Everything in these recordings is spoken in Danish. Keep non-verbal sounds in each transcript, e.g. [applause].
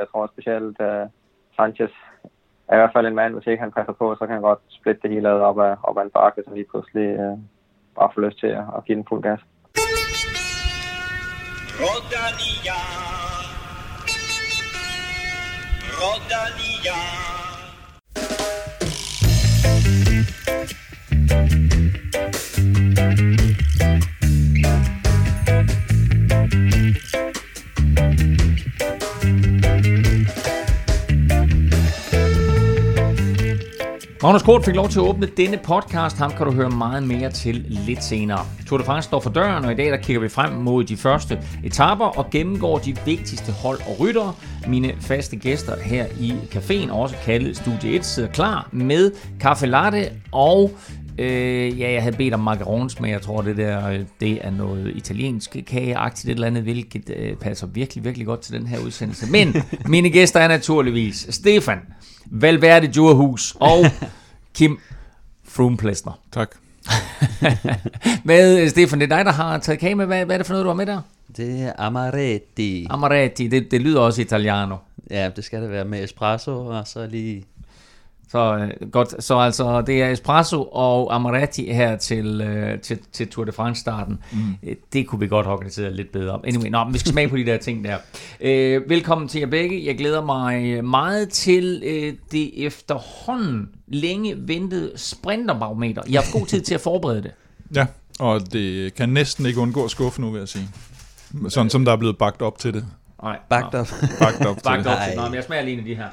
jeg tror specielt uh, Sanchez er i hvert fald en mand, hvis ikke han passer på, så kan han godt splitte det hele op af, op af en bakke, så lige pludselig uh, bare får lyst til at, at give den fuld gas. Rodania. Rodania. Magnus Kort fik lov til at åbne denne podcast. Ham kan du høre meget mere til lidt senere. Tour de France står for døren, og i dag der kigger vi frem mod de første etaper og gennemgår de vigtigste hold og ryttere. Mine faste gæster her i caféen, også kaldet Studie 1, sidder klar med kaffe latte og Øh, ja, jeg havde bedt om macarons, men jeg tror, det der øh, det er noget italiensk kageagtigt et eller andet, hvilket øh, passer virkelig, virkelig godt til den her udsendelse. Men [laughs] mine gæster er naturligvis Stefan Valverde Djurhus og Kim Froome Plesner. Tak. [laughs] med øh, Stefan, det er dig, der har taget kage med. Hvad, hvad er det for noget, du har med der? Det er Amaretti. Amaretti, det, det lyder også italiano. Ja, det skal det være med espresso, og så lige så øh, godt, så altså det er espresso og amaretti her til, øh, til, til Tour de France starten. Mm. Øh, det kunne vi godt organisere lidt bedre om. Anyway, nå, men vi skal smage på de der ting der. Øh, velkommen til jer begge. Jeg glæder mig meget til øh, det efterhånden længe ventede sprinterbarometer. Jeg har god tid til at forberede det. [laughs] Ja, og det kan næsten ikke undgå at skuffe nu, vil jeg sige. Sådan som der er blevet bagt op til det. Nej. Bagt op. Bagt op [laughs] til bagt op til. Nå, men jeg smager lige en af de her.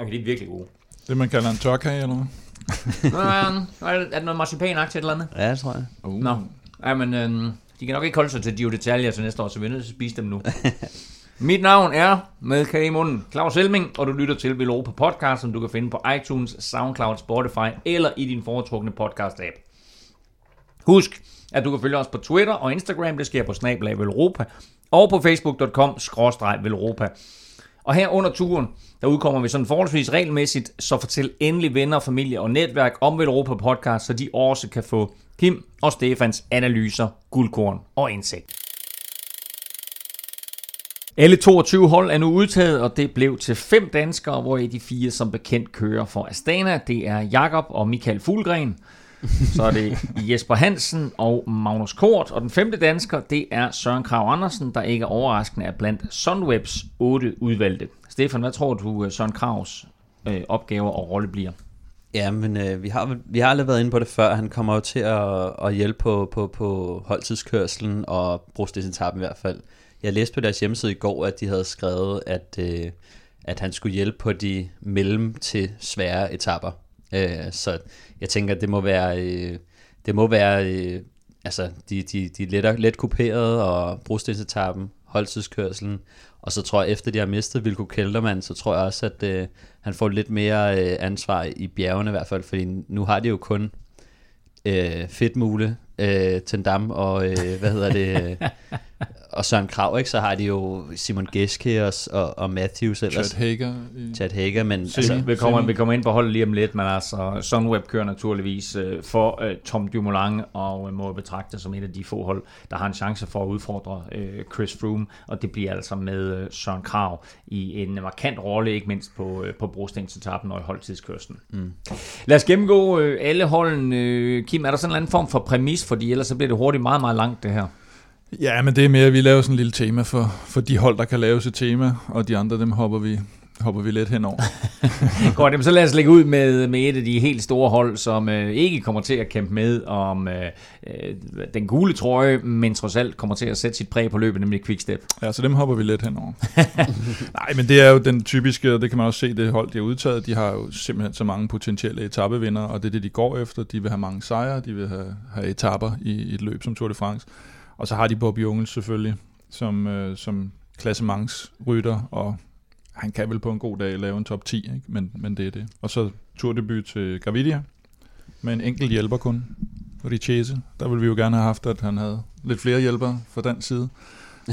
Okay, de er virkelig gode. Det man kalder en tørkage, eller hvad? [laughs] er det noget marcipan eller andet? Ja, det tror jeg. Uh. Nå, ja, men øh, de kan nok ikke holde sig til de detaljer til næste år, så vi er nødt til at spise dem nu. [laughs] Mit navn er, med kage i munden, Claus Helming, og du lytter til Velropa Podcast, som du kan finde på iTunes, SoundCloud, Spotify eller i din foretrukne podcast-app. Husk, at du kan følge os på Twitter og Instagram, det sker på Snablag Velropa, og på facebook.com-velropa. Og her under turen, der udkommer vi sådan forholdsvis regelmæssigt, så fortæl endelig venner, familie og netværk om Europa Podcast, så de også kan få Kim og Stefans analyser, guldkorn og indsigt. Alle 22 hold er nu udtaget, og det blev til fem danskere, hvor de fire som bekendt kører for Astana. Det er Jakob og Michael Fuglgren. Så er det Jesper Hansen og Magnus Kort. Og den femte dansker, det er Søren Krav Andersen, der ikke er overraskende er blandt Sunwebs otte udvalgte. Stefan, hvad tror du, øh, Søren Kravs øh, opgaver og rolle bliver? Ja, men øh, vi, har, vi har aldrig været inde på det før. Han kommer jo til at, at hjælpe på, på, på holdtidskørselen og brugstidsetappen i hvert fald. Jeg læste på deres hjemmeside i går, at de havde skrevet, at, øh, at han skulle hjælpe på de mellem til svære etapper. Øh, så jeg tænker, at det må være, øh, det må være øh, altså de, de, de let, let kuperede og brugstidsetappen, holdtidskørselen, og så tror jeg, efter de har mistet Vilko Kelderman, så tror jeg også, at øh, han får lidt mere øh, ansvar i bjergene i hvert fald, fordi nu har de jo kun øh, Fedtmule, øh, Tendam og, øh, hvad hedder det, [laughs] og Søren Krav, ikke? så har de jo Simon Geske og, og, og Matthews ellers. Chad Hager. Chad Hager, men... Altså, vi, kommer, vi kommer ind på holdet lige om lidt, men altså Sunweb kører naturligvis uh, for uh, Tom Dumoulin, og uh, må betragte som et af de få hold, der har en chance for at udfordre uh, Chris Froome, og det bliver altså med uh, Søren Krav i en markant rolle, ikke mindst på, uh, på brostensetappen og i holdtidskørslen. Mm. Lad os gennemgå uh, alle holden. Uh, Kim, er der sådan en anden form for præmis, fordi ellers så bliver det hurtigt meget, meget langt det her. Ja, men det er mere, at vi laver sådan en lille tema for, for de hold, der kan laves et tema, og de andre, dem hopper vi, hopper vi lidt henover. [laughs] Godt, så lad os lægge ud med, med et af de helt store hold, som øh, ikke kommer til at kæmpe med om øh, øh, den gule trøje, men trods alt kommer til at sætte sit præg på løbet, nemlig Quickstep. Ja, så dem hopper vi lidt henover. [laughs] Nej, men det er jo den typiske, og det kan man også se, det hold, de har udtaget, de har jo simpelthen så mange potentielle etapevinder, og det er det, de går efter. De vil have mange sejre, de vil have, have etapper i, i et løb som Tour de France. Og så har de Bob Jungels selvfølgelig, som, øh, som klassementsrytter, og han kan vel på en god dag lave en top 10, ikke? Men, men det er det. Og så turdebut til Gavidia, med en enkelt hjælper kun, Richese. Der ville vi jo gerne have haft, at han havde lidt flere hjælpere fra den side.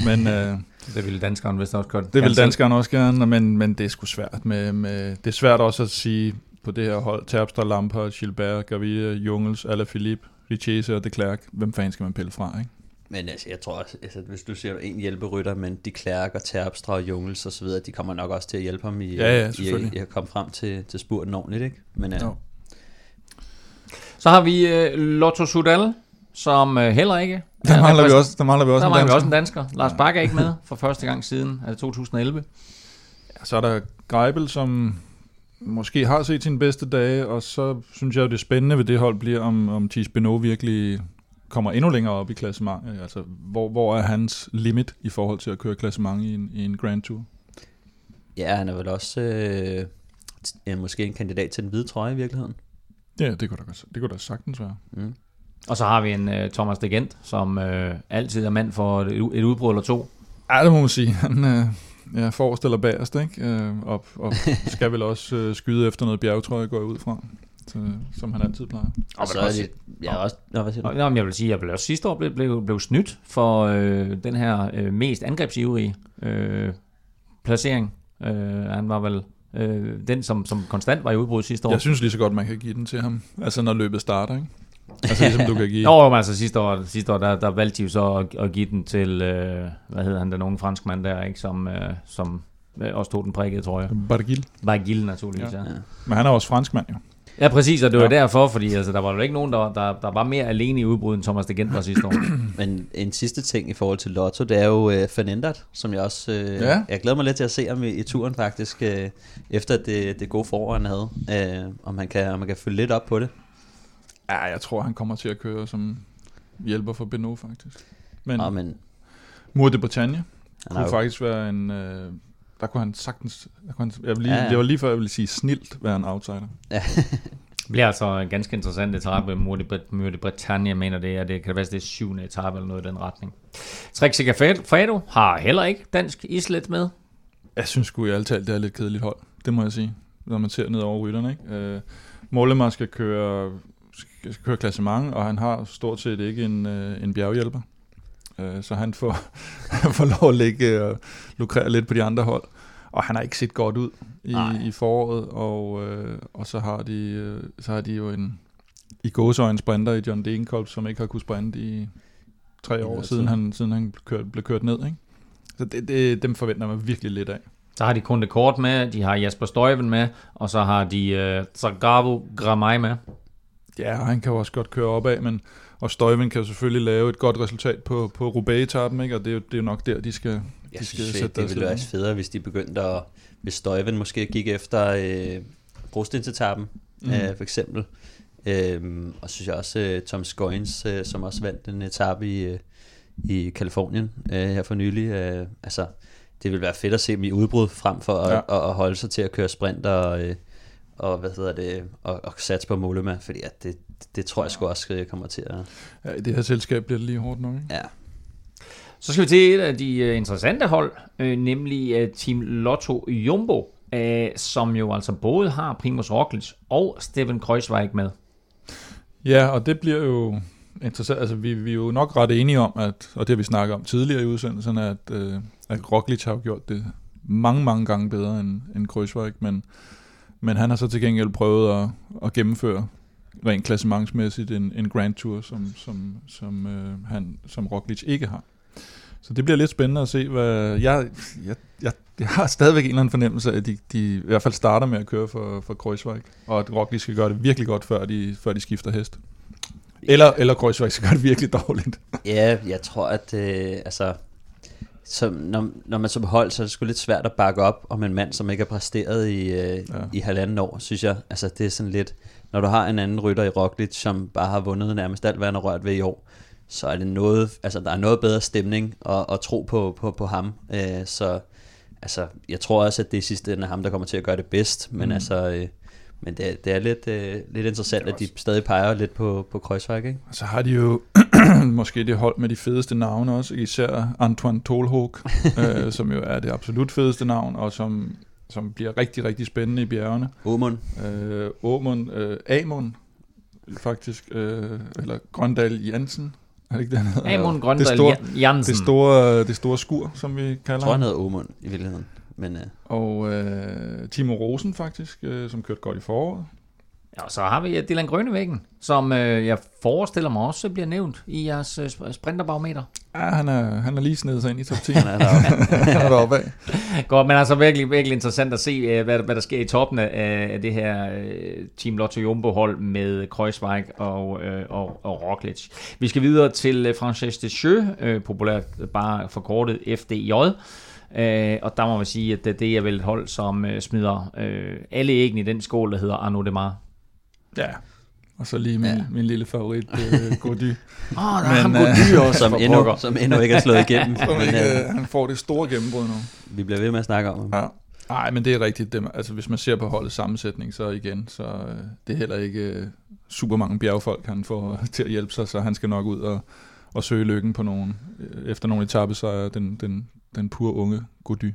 Men, øh, [laughs] det ville danskeren vist også godt. Det ville danskeren også gerne, men, men det er sgu svært. Med, med, det er svært også at sige på det her hold, Terpstra, Lampard, Gilbert, Gaviria, Jungels, Alaphilippe, Richese og De Klerk, hvem fanden skal man pille fra, ikke? Men altså, jeg tror også, altså, hvis du siger en hjælperytter, men de Klerk og Terpstra og Jungels og så videre, de kommer nok også til at hjælpe ham i, Ja, ja, i, i, at komme frem til, til spurten ordentligt, ikke? Men uh, Jo. Så har vi øh, Lotto Sudal, som øh, heller ikke... Der er mangler vi også, der mangler vi også Der en mangler vi dansker. også en dansker. Lars Bak er ikke med [laughs] for første gang siden altså 2011. Så er der Greibel, som måske har set sine bedste dage, og så synes jeg, at det spændende ved det hold bliver, om, om Thies Beno virkelig kommer endnu længere op i klassementet. Altså, hvor, hvor er hans limit i forhold til at køre klassement i en, i en Grand Tour? ja, han er vel også øh, t- ja, måske en kandidat til den hvide trøje i virkeligheden. Ja, det kunne da, godt- det kunne da sagtens være. Mm. Og så har vi en uh, Thomas de Gent, som uh, altid er mand for et, et udbrud eller to. Ja, det må man sige. Han øh, ja, forrest eller bagerst, ikke? Øh, og, og skal vel også øh, skyde efter noget bjergetrøje, går jeg ud fra. Så, som han altid plejer. Og så er det, ja, også, nå, hvad siger du? Nå, men jeg vil sige, jeg blev også sidste år blev, blev, blev snydt for øh, den her øh, mest angrebsivrige øh, placering. Øh, han var vel øh, den, som, som konstant var i udbrud sidste år. Jeg synes lige så godt, man kan give den til ham. Altså, når løbet starter, ikke? Altså, ligesom du kan give... [laughs] Nå, men altså sidste år, sidste år der, der valgte de jo så at, at give den til, øh, hvad hedder han, den unge franskmand der, ikke, som, øh, som øh, også tog den prikkede, tror jeg. Bargil. Bagil naturligvis, ja. Ja. ja. Men han er også franskmand, jo. Ja, præcis, og det var Ja. ja. derfor, fordi altså, der var jo ikke nogen, der, der, der var mere alene i udbruddet, end Thomas de Gent var sidste år. [clears throat] Men en sidste ting i forhold til Lotto, det er jo øh, Fernandet, som jeg også... Øh, Ja. Jeg glæder mig lidt til at se ham i, i turen faktisk, øh, efter det, det gode forår, han havde. Øh, om, man kan, om man kan følge lidt op på det. Ja, jeg tror, han kommer til at køre som hjælper for Beno, faktisk. Men Nå, men Mour de Bretagne han kunne jo, faktisk være en... Øh, der kunne han sagtens... Der kunne han, jeg, vil lige, Ja, ja, ja. Det var lige før, jeg ville sige snilt være en outsider. Det bliver altså en ganske interessant etape mod Mur de Bretagne, jeg mener det er. Det kan være, at det er syvende etape eller noget i den retning. Trek Segafredo har heller ikke dansk islet med. Jeg synes sgu i alt det er lidt kedeligt hold. Det må jeg sige, når man ser ned over rytterne. Ikke? Øh, Mollema skal køre, skal køre klassement, og han har stort set ikke en, øh, en bjerghjælper. Øh, så han får, [laughs] han får lov at ligge og lukrere lidt på de andre hold. Og han har ikke set godt ud i, Nej. i foråret, og, øh, og så, har de, øh, så har de jo en i gåsøjne sprinter i John Degenkolb, som ikke har kunnet sprinte i tre år, siden tid. han, siden han kørt, blev kørt ned. Ikke? Så det, det, dem forventer man virkelig lidt af. Så har de kun det kort med, de har Jasper Støjven med, og så har de uh, Zagabo Gramay med. Ja, han kan jo også godt køre opad, men og Støjven kan jo selvfølgelig lave et godt resultat på, på Roubaix-etappen, ikke? og det er, jo, det er jo nok der, de skal, jeg de skal synes, sætte det, ville være federe, hvis de begyndte at... Hvis Støjven måske gik efter øh, brostensetappen, Mm. øh, for eksempel. Øhm, og så synes jeg også, øh, Tom Scoins, øh, som også vandt en etape i, øh, i Kalifornien øh, her for nylig. Øh, altså, det vil være fedt at se dem i udbrud, frem for at, Ja. at, at holde sig til at køre sprint og, øh, og hvad hedder det, og, og satse på Mollema, fordi at det, det tror jeg sgu også øh, kommer til at... Ja, i det her selskab bliver det lige hårdt nok, ikke? Ja, Så skal vi til et af de uh, interessante hold, uh, nemlig uh, Team Lotto Jumbo, uh, som jo altså både har Primus Roglic og Steven Kreuzweig med. Ja, og det bliver jo interessant. Altså, vi, vi er jo nok ret enige om, at, og det har vi snakket om tidligere i udsendelsen, at, øh, at Roglic har jo gjort det mange, mange gange bedre end, end Kreuzweig, men, men han har så til gengæld prøvet at, at gennemføre rent klassementsmæssigt en, en Grand Tour, som, som, som, øh, han, som Roglic ikke har. Så det bliver lidt spændende at se, hvad... Jeg, jeg, jeg, jeg har stadigvæk en eller anden fornemmelse af, at de, de i hvert fald starter med at køre for, for Kreuzweig, og at Roglic skal gøre det virkelig godt, før de, før de skifter hest. Eller, eller Kreuzweig skal gøre det virkelig dårligt. [laughs] Ja, jeg tror, at øh, altså, som, når, når man som hold, så er det sgu lidt svært at bakke op om en mand, som ikke har præsteret i, øh, ja. i halvanden år, synes jeg. Altså, det er sådan lidt, når du har en anden rytter i Roglic, som bare har vundet nærmest alt, hvad han har rørt ved i år, så er det noget, altså der er noget bedre stemning og, og tro på, på, på ham. Øh, så altså, jeg tror også, at det i sidste ende er ham, der kommer til at gøre det bedst, men Mm. altså... Øh, men det, er- det er lidt, øh, lidt interessant, at de stadig peger lidt på, på Kreuzweig, ikke? Og så har de jo [clears throat] måske det hold med de fedeste navne også, især Antoine Tolhog, [laughs] øh, som jo er det absolut fedeste navn, og som, som bliver rigtig, rigtig spændende i bjergene. Omund. Øh, Åmund, øh, Amund, faktisk, øh, eller Grøndal Jensen, er det ikke det, han hedder? Amund det Grøndal store, Jansen. det store, det store skur, som vi kalder Jeg tror, han ham. hedder Omund i virkeligheden. Men øh, Og øh, Timo Rosen faktisk, øh, som kørte godt i foråret. Og så har vi Dylan Grønnevæggen, som øh, jeg forestiller mig også bliver nævnt i jeres øh, sprinterbarometer. Ja, han er, han er lige snedet sig ind i top 10. [laughs] Han er deroppe. [laughs] han er deroppe af. Godt, men altså virkelig, virkelig interessant at se, øh, hvad, hvad der sker i toppen af, det her øh, Team Lotto Jumbo-hold med Kreuzweig og, øh, og, og Roglic. Vi skal videre til øh, Frances Descheux, øh, populært bare forkortet FDJ. Øh, og der må man sige, at det, det er vel et hold, som øh, smider øh, alle æggene i den skål, der hedder Arnaud Demar. Ja. Og så lige min, ja. min lille favorit, [laughs] uh, Gody. Åh, oh, der er ham Gody også. som, endnu, som endnu ikke er slået igennem. [laughs] men, ikke, uh, han får det store gennembrud nu. Vi bliver ved med at snakke om ham. Ja. Nej, men det er rigtigt. Det, altså, hvis man ser på holdets sammensætning, så igen, så uh, det er heller ikke uh, super mange bjergfolk, han får [laughs] til at hjælpe sig, så han skal nok ud og, og søge lykken på nogen, efter nogle etappesejre, den, den, den pure unge Gody.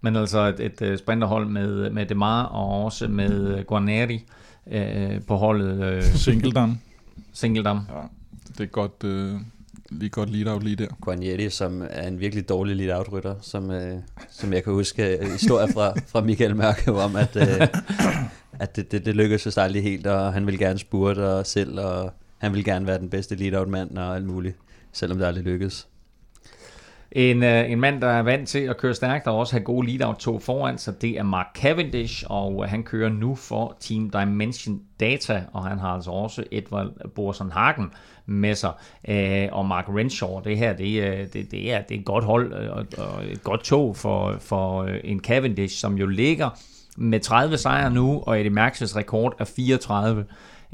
Men altså et, et sprinterhold med, med Demar og også med Guarneri øh, på holdet. Øh, [laughs] Singledam. Singledam. Ja, det er godt, øh, lige godt lead-out lige der. Guarnieri, som er en virkelig dårlig lead-out-rytter, som, øh, som jeg kan huske historier fra, fra Michael Mørke om, at, øh, at det, det, det lykkedes jo aldrig helt, og han vil gerne spurte og selv, og han vil gerne være den bedste lead-out-mand og alt muligt, selvom det aldrig lykkedes. En, øh, en mand, der er vant til at køre stærkt og også have gode lead-out-tog foran sig, det er Mark Cavendish, og øh, han kører nu for Team Dimension Data, og han har altså også Edvard Borsen Hagen med sig. Øh, og Mark Renshaw, det her, det, øh, det, det, er, det er et godt hold og, og et godt tog for, for en Cavendish, som jo ligger med 30 sejre nu, og Eddie Merckx' rekord er 34.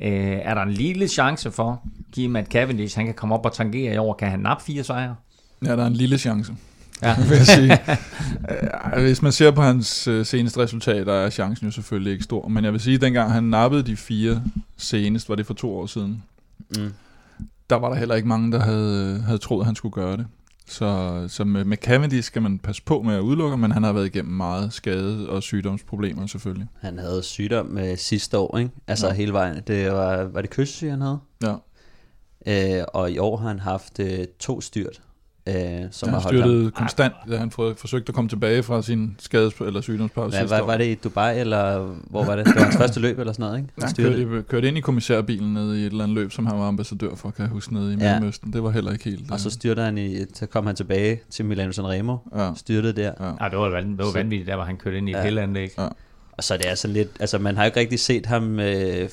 Øh, er der en lille chance for, at Cavendish han kan komme op og tangere i år? Kan han nappe fire sejre? Ja, der er en lille chance. Ja. [laughs] vil jeg sige. [laughs] Hvis man ser på hans øh, seneste resultater, er chancen jo selvfølgelig ikke stor. Men jeg vil sige, at dengang han nappede de fire senest, var det for to år siden, mm. der var der heller ikke mange, der havde, havde troet, at han skulle gøre det. Så, så med, med Cavendish skal man passe på med at udelukke, men han har været igennem meget skade og sygdomsproblemer selvfølgelig. Han havde sygdom med sidste år, ikke? Altså ja. hele vejen. Det var, var det kystsyge, han havde? Ja. Øh, og i år har han haft øh, to styrt øh, som han har styrtede ham. konstant, da han forsøgte at komme tilbage fra sin skades- eller sygdomspause Hvad, var, var det i Dubai, eller hvor var det? Det var hans første løb eller sådan noget, ikke? Han kørte, kørte ind i kommissærbilen nede i et eller andet løb, som han var ambassadør for, kan jeg huske, nede i ja. Mellemøsten. Det var heller ikke helt... Og så styrte han i, så kom han tilbage til Milano Sanremo, ja. styrtede der. Ja, ja det var, det var vanvittigt, der var han kørte ind i et ja. pillanlæg. Ja. Og så er det altså lidt, altså man har jo ikke rigtig set ham øh,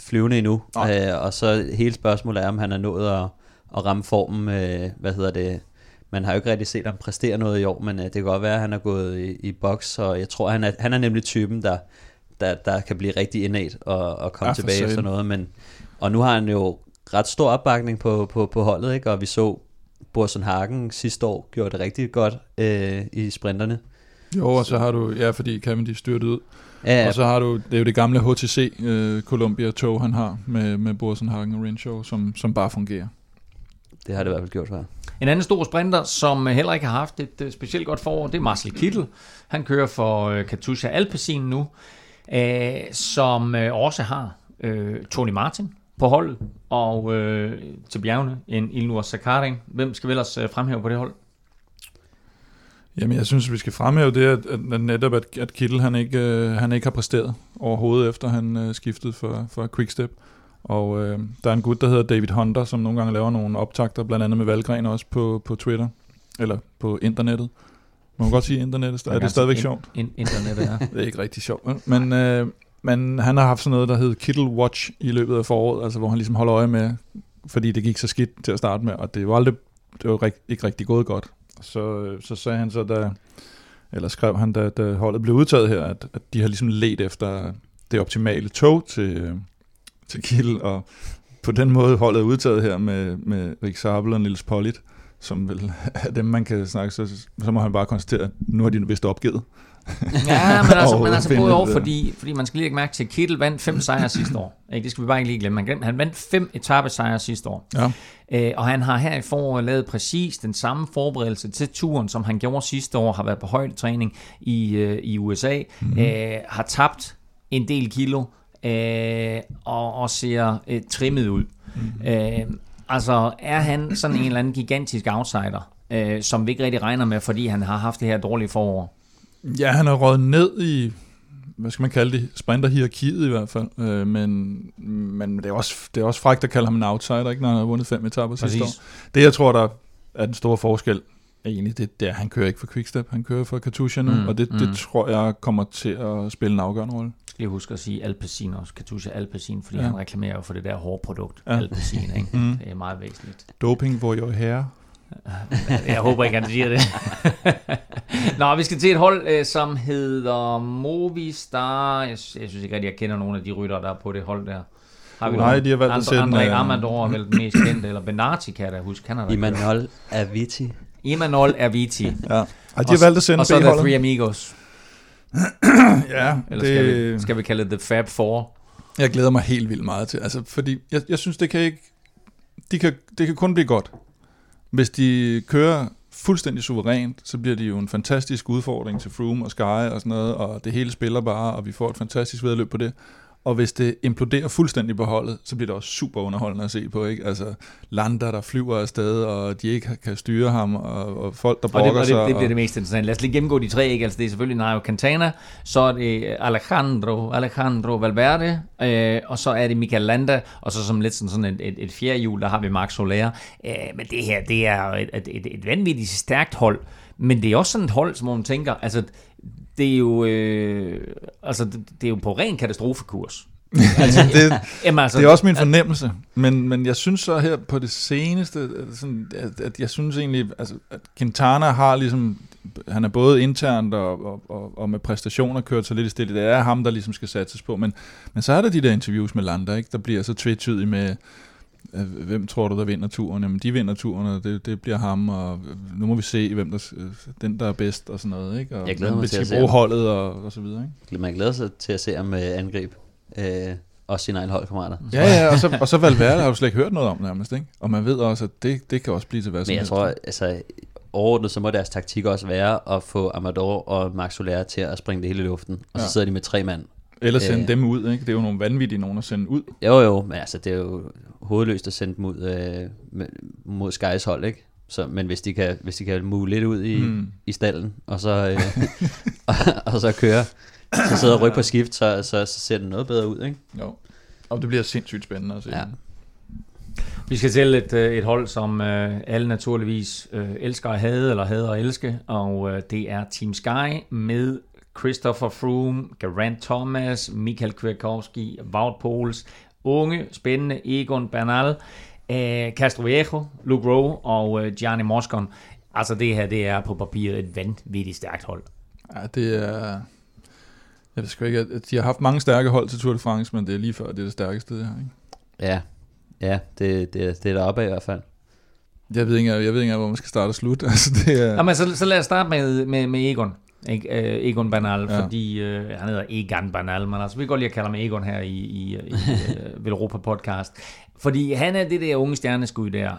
flyvende endnu, øh, og så hele spørgsmålet er, om han er nået at, at ramme formen, øh, hvad hedder det, man har jo ikke rigtig set ham præstere noget i år, men uh, det kan godt være, at han er gået i, i boks, og jeg tror, han er, han er nemlig typen, der, der, der kan blive rigtig indat og, og komme ja, tilbage efter noget. Men, og nu har han jo ret stor opbakning på, på, på holdet, ikke? og vi så Borsen Hagen sidste år gjorde det rigtig godt øh, i sprinterne. Jo, og så har du, ja, fordi de styrte ud. Ja, ja. Og så har du, det er jo det gamle HTC øh, Columbia tog, han har med, med Borsen Hagen og Renshaw, som, som bare fungerer. Det har det i hvert fald gjort før. En anden stor sprinter, som heller ikke har haft et uh, specielt godt forår, det er Marcel Kittel. Han kører for uh, Katusha Alpecin nu, uh, som også har uh, Tony Martin på holdet, og uh, til bjergene en Ilnur Sakarin. Hvem skal vi ellers uh, fremhæve på det hold? Jamen, jeg synes, vi skal fremhæve det, at, at netop at, at Kittel han ikke, uh, han ikke har præsteret overhovedet, efter han uh, skiftede for, for Quickstep. Og øh, der er en gut, der hedder David Hunter, som nogle gange laver nogle optagter, blandt andet med Valgren også på, på Twitter, eller på internettet. Må man godt sige internettet? Er det stadigvæk in, sjovt? In, internettet, ja. [laughs] det er ikke rigtig sjovt. Men, øh, men han har haft sådan noget, der hedder Kittle Watch i løbet af foråret, altså hvor han ligesom holder øje med, fordi det gik så skidt til at starte med, og det var aldrig, det var rigt, ikke rigtig gået godt. Så, så sagde han så, da, eller skrev han, da, da holdet blev udtaget her, at, at de har ligesom let efter det optimale tog til, til Kiel, og på den måde holdet udtaget her med, med Rik Sabel og Niels Pollitt, som vel [laughs] er dem, man kan snakke, så, så må han bare konstatere, at nu har de vist opgivet. ja, men [laughs] altså, men altså både over, fordi, fordi man skal lige lægge mærke til, at Kittel vandt fem sejre sidste år. [laughs] Ikke? Det skal vi bare ikke lige glemme. Han, han vandt fem etappesejre sidste år. Ja. Øh, og han har her i foråret lavet præcis den samme forberedelse til turen, som han gjorde sidste år, har været på højdetræning i, øh, i USA, mm-hmm. øh, har tabt en del kilo, øh, og, og ser øh, trimmet ud. Mm-hmm. Øh, altså, er han sådan en eller anden gigantisk outsider, øh, som vi ikke rigtig regner med, fordi han har haft det her dårlige forår? Ja, han er røget ned i hvad skal man kalde det, sprinterhierarkiet i hvert fald. Øh, men, men det er også, det er også frækt at kalde ham en outsider, ikke, når han har vundet fem etaper sidste år. Det, jeg tror, der er den store forskel, er egentlig det, det er, at han kører ikke for Quickstep, han kører for Katusha nu, mm, og det, mm. det tror jeg kommer til at spille en afgørende rolle. Jeg huske at sige Alpecin også, Katusha Alpecin, fordi ja. han reklamerer jo for det der hårde produkt, ja. Alpecin, ikke? mm. det er meget væsentligt. Doping for your hair. [laughs] Jeg håber ikke, han siger det. Nå, vi skal til et hold, øh, som hedder Movistar. Jeg, jeg synes ikke rigtig, jeg kender nogen af de rytter, der er på det hold der. Har vi Nej, de har valgt at sende... André øh, Amador er vel den mest kendte, eller Benati kan jeg da huske. Han Imanol Aviti. Imanol Aviti. ja. Og de har valgt at sende Og så er der Three Amigos. [clears throat] ja, Eller det... skal, vi, skal vi kalde det The Fab Four? Jeg glæder mig helt vildt meget til. Altså, fordi jeg, jeg synes, det kan ikke... De kan, det kan kun blive godt. Hvis de kører fuldstændig suverænt, så bliver det jo en fantastisk udfordring til Froome og Sky og sådan noget, og det hele spiller bare, og vi får et fantastisk vedløb på det. Og hvis det imploderer fuldstændig på holdet, så bliver det også super underholdende at se på. Ikke? Altså lander, der flyver afsted, og de ikke kan styre ham, og, og folk, der brokker og det. Og det, det bliver det mest interessante. Lad os lige gennemgå de tre. Ikke? Altså, det er selvfølgelig Nairo Quintana, så er det Alejandro, Alejandro Valverde, øh, og så er det Michael Landa, og så som lidt sådan, sådan et, et, et fjerde hjul, der har vi Max Soler. Øh, men det her, det er et, et, et, et vanvittigt stærkt hold. Men det er også sådan et hold, som man tænker, altså det er jo, øh, altså, det, det er jo på ren katastrofekurs. [laughs] altså, det, Jamen, altså, det er også min fornemmelse, men, men jeg synes så her på det seneste, sådan, at, at jeg synes egentlig, altså, at Quintana har ligesom, han er både internt og, og, og, og med præstationer kørt så lidt i stille. Det er ham, der ligesom skal satses på, men, men så er der de der interviews med Landa, ikke? der bliver så tvetydige med, hvem tror du, der vinder turen? Jamen, de vinder turen, og det, det bliver ham, og nu må vi se, hvem der, den, der er bedst, og sådan noget. Ikke? Og jeg glæder mig til at se holdet og, og så videre. Ikke? Man glæder sig til at se ham med angreb. Øh, også sine egne holdkammerater. Ja, ja, og så, og så Valverde har du slet ikke hørt noget om nærmest, ikke? Og man ved også, at det, det kan også blive til hvad som Men jeg tror, altså, overordnet, så må deres taktik også være at få Amador og Max Soler til at springe det hele i luften, og ja. så sidder de med tre mand eller sende øh, dem ud, ikke? Det er jo nogle vanvittige nogen at sende ud. Jo, jo, men altså, det er jo hovedløst at sende dem ud øh, mod Skys hold, ikke? Så, men hvis de kan, hvis de kan move lidt ud i, mm. i stallen, og så, øh, [laughs] og, og, så køre, så sidder og rykke på skift, så, så, så ser det noget bedre ud, ikke? Jo, og det bliver sindssygt spændende at se. Ja. Vi skal til et, øh, et hold, som øh, alle naturligvis øh, elsker at have, eller hader at elske, og øh, det er Team Sky med Christopher Froome, Geraint Thomas, Michael Kwiatkowski, Wout Poels, unge, spændende Egon Bernal, øh, Castro Viejo, Luke Rowe og øh, Gianni Moscon. Altså det her, det er på papiret et vanvittigt stærkt hold. Ja, det er... Jeg ved sgu ikke, at de har haft mange stærke hold til Tour de France, men det er lige før, det er det stærkeste, det her, ikke? Ja, ja det, det, det er deroppe i hvert fald. Jeg ved ikke, jeg ved ikke hvor man skal starte og slutte. [laughs] Altså, det er... Jamen, så, så lad os starte med, med, med Egon. Ikke? Uh, Egon Banal, ja. fordi uh, han hedder Egan Banal, men altså, vi kan godt lide at kalde ham Egon her i, i, i [laughs] uh, Europa podcast. Fordi han er det der unge stjerneskud der,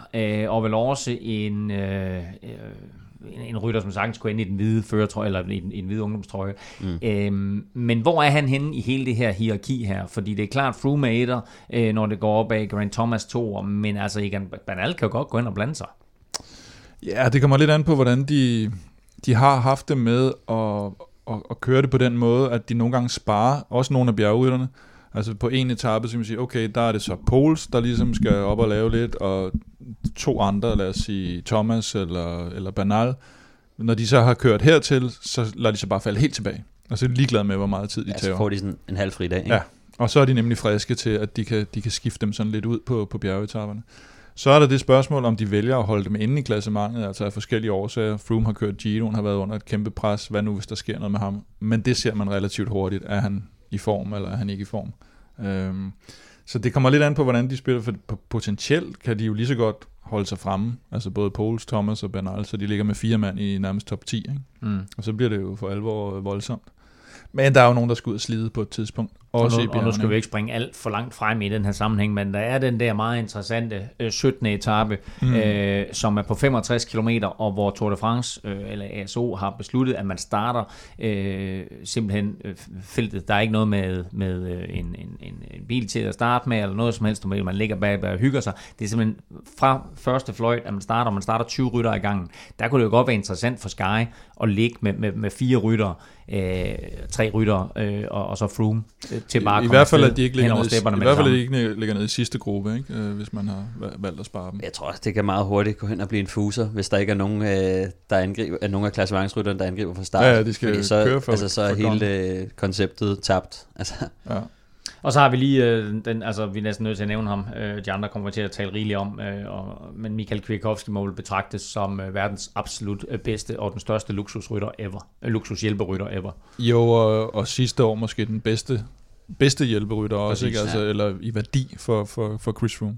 uh, og vel også en, uh, en, en rytter, som sagtens kunne ende i den hvide førertrøje, eller i den, i den hvide ungdomstrøje. Mm. Uh, men hvor er han henne i hele det her hierarki her? Fordi det er klart, Froome er uh, når det går op af Grant Thomas 2, men altså Egan Banal kan jo godt gå ind og blande sig. Ja, det kommer lidt an på, hvordan de, de har haft det med at, at, at køre det på den måde, at de nogle gange sparer, også nogle af bjergrytterne. Altså på en etape, så kan man sige, okay, der er det så Pols, der ligesom skal op og lave lidt, og to andre, lad os sige Thomas eller, eller Bernal. Når de så har kørt hertil, så lader de sig bare falde helt tilbage. Og så er de ligeglade med, hvor meget tid de ja, tager. så får de sådan en halv fri dag, ikke? Ja, og så er de nemlig friske til, at de kan, de kan skifte dem sådan lidt ud på, på bjergetapperne. Så er der det spørgsmål, om de vælger at holde dem inde i klassementet, altså af forskellige årsager. Froome har kørt Giroen, har været under et kæmpe pres. Hvad nu, hvis der sker noget med ham? Men det ser man relativt hurtigt. Er han i form, eller er han ikke i form? Øhm, så det kommer lidt an på, hvordan de spiller, for potentielt kan de jo lige så godt holde sig fremme. Altså både Pols, Thomas og Bernal, så de ligger med fire mand i nærmest top 10. Ikke? Mm. Og så bliver det jo for alvor voldsomt. Men der er jo nogen, der skal ud og slide på et tidspunkt. Også og, nu, og nu skal vi ikke springe alt for langt frem i den her sammenhæng, men der er den der meget interessante øh, 17. etape, mm. øh, som er på 65 km, og hvor Tour de France, øh, eller ASO, har besluttet, at man starter øh, simpelthen øh, feltet. Der er ikke noget med, med øh, en, en, en, en bil til at starte med, eller noget som helst, man ligger bag og hygger sig. Det er simpelthen fra første fløjt, at man starter, man starter 20 rytter i gangen. Der kunne det jo godt være interessant for Sky at ligge med, med, med fire rytter, øh, tre rytter, øh, og, og så Froome til bare I, i hvert fald, at de ikke ligger ned, i, i hvert fald, at de ikke ligger ned i sidste gruppe, ikke? Øh, hvis man har valgt at spare dem. Jeg tror, det kan meget hurtigt gå hen og blive en fuser, hvis der ikke er nogen, øh, der angriber, er nogen af klassementsrytterne, der angriber fra start. Ja, ja de skal Fordi så, køre for, altså, så er hele øh, konceptet tabt. [laughs] Altså. Ja. Og så har vi lige, øh, den, altså vi er næsten nødt til at nævne ham, øh, de andre kommer til at tale rigeligt om, øh, og, men Michael Kwiatkowski må vel betragtes som øh, verdens absolut øh, bedste og den største luksusrytter ever, øh, luksushjælperytter ever. Jo, og, og sidste år måske den bedste, bedste hjælperytter også, ikke? Altså, ja. eller i værdi for, for, for Chris Froome.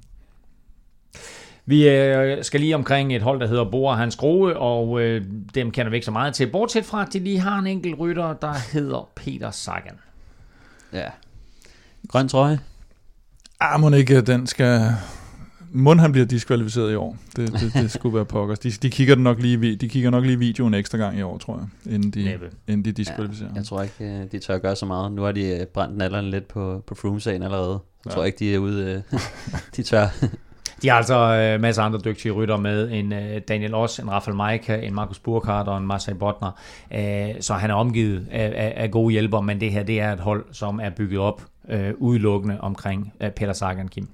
Vi øh, skal lige omkring et hold, der hedder Bora Hans Grohe, og øh, dem kender vi ikke så meget til, bortset fra, at de lige har en enkelt rytter, der hedder Peter Sagan. Ja, Grøn trøje? Ah, må ikke, den skal... Må han bliver diskvalificeret i år. Det, det, det skulle være pokkers. De, de, kigger nok lige, de kigger nok lige videoen ekstra gang i år, tror jeg, inden de, inden de diskvalificerer. Ja, jeg tror ikke, øh, de tør gøre så meget. Nu har de øh, brændt nallerne lidt på, på Froome-sagen allerede. Jeg ja. tror ikke, de er ude. Øh, [laughs] de tør. De har altså øh, masser af andre dygtige rytter med, en øh, Daniel Oss, en Rafael Maika, en Markus Burkhardt og en Marcel Botner. Øh, så han er omgivet af, af, af gode hjælper, men det her det er et hold, som er bygget op øh, udelukkende omkring øh, Peter Sagan Kim.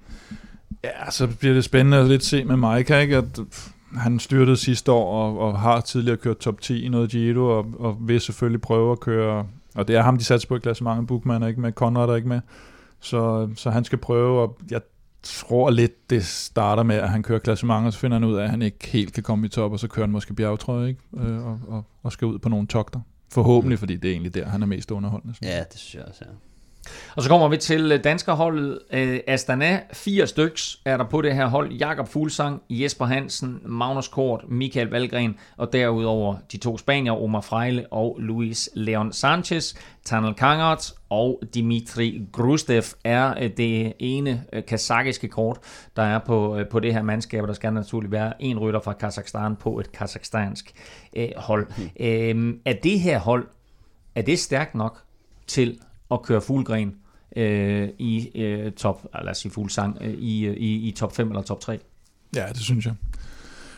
Ja, så bliver det spændende at lidt se med Mike, ikke? at han styrtede sidste år og, og har tidligere kørt top 10 i noget Giro, og, og vil selvfølgelig prøve at køre, og det er ham, de satte på i mange Bookman er ikke med, Conrad er ikke med, så, så han skal prøve, og jeg tror lidt, det starter med, at han kører klassement, og så finder han ud af, at han ikke helt kan komme i top, og så kører han måske bjergetrøje, ikke? Øh, og, og, og skal ud på nogle togter. Forhåbentlig, fordi det er egentlig der, han er mest underholdende. Ja, det synes jeg også, ja. Og så kommer vi til øh, danskerholdet. Øh, Astana, fire styks er der på det her hold. Jakob Fuglsang, Jesper Hansen, Magnus Kort, Michael Valgren, og derudover de to spanier, Omar Frejle og Luis Leon Sanchez. Tanel Kangert og Dimitri Grustev er øh, det ene kazakiske kort, der er på, på det her mandskab. Der skal naturligvis være en rytter fra Kazakhstan på et kazakhstansk øh, hold. Mm. Øh, er det her hold, er det stærkt nok til at køre fuldgren øh, i øh, top, lad os sige fuglsang, øh, i, øh, i, i top 5 eller top 3. Ja, det synes jeg.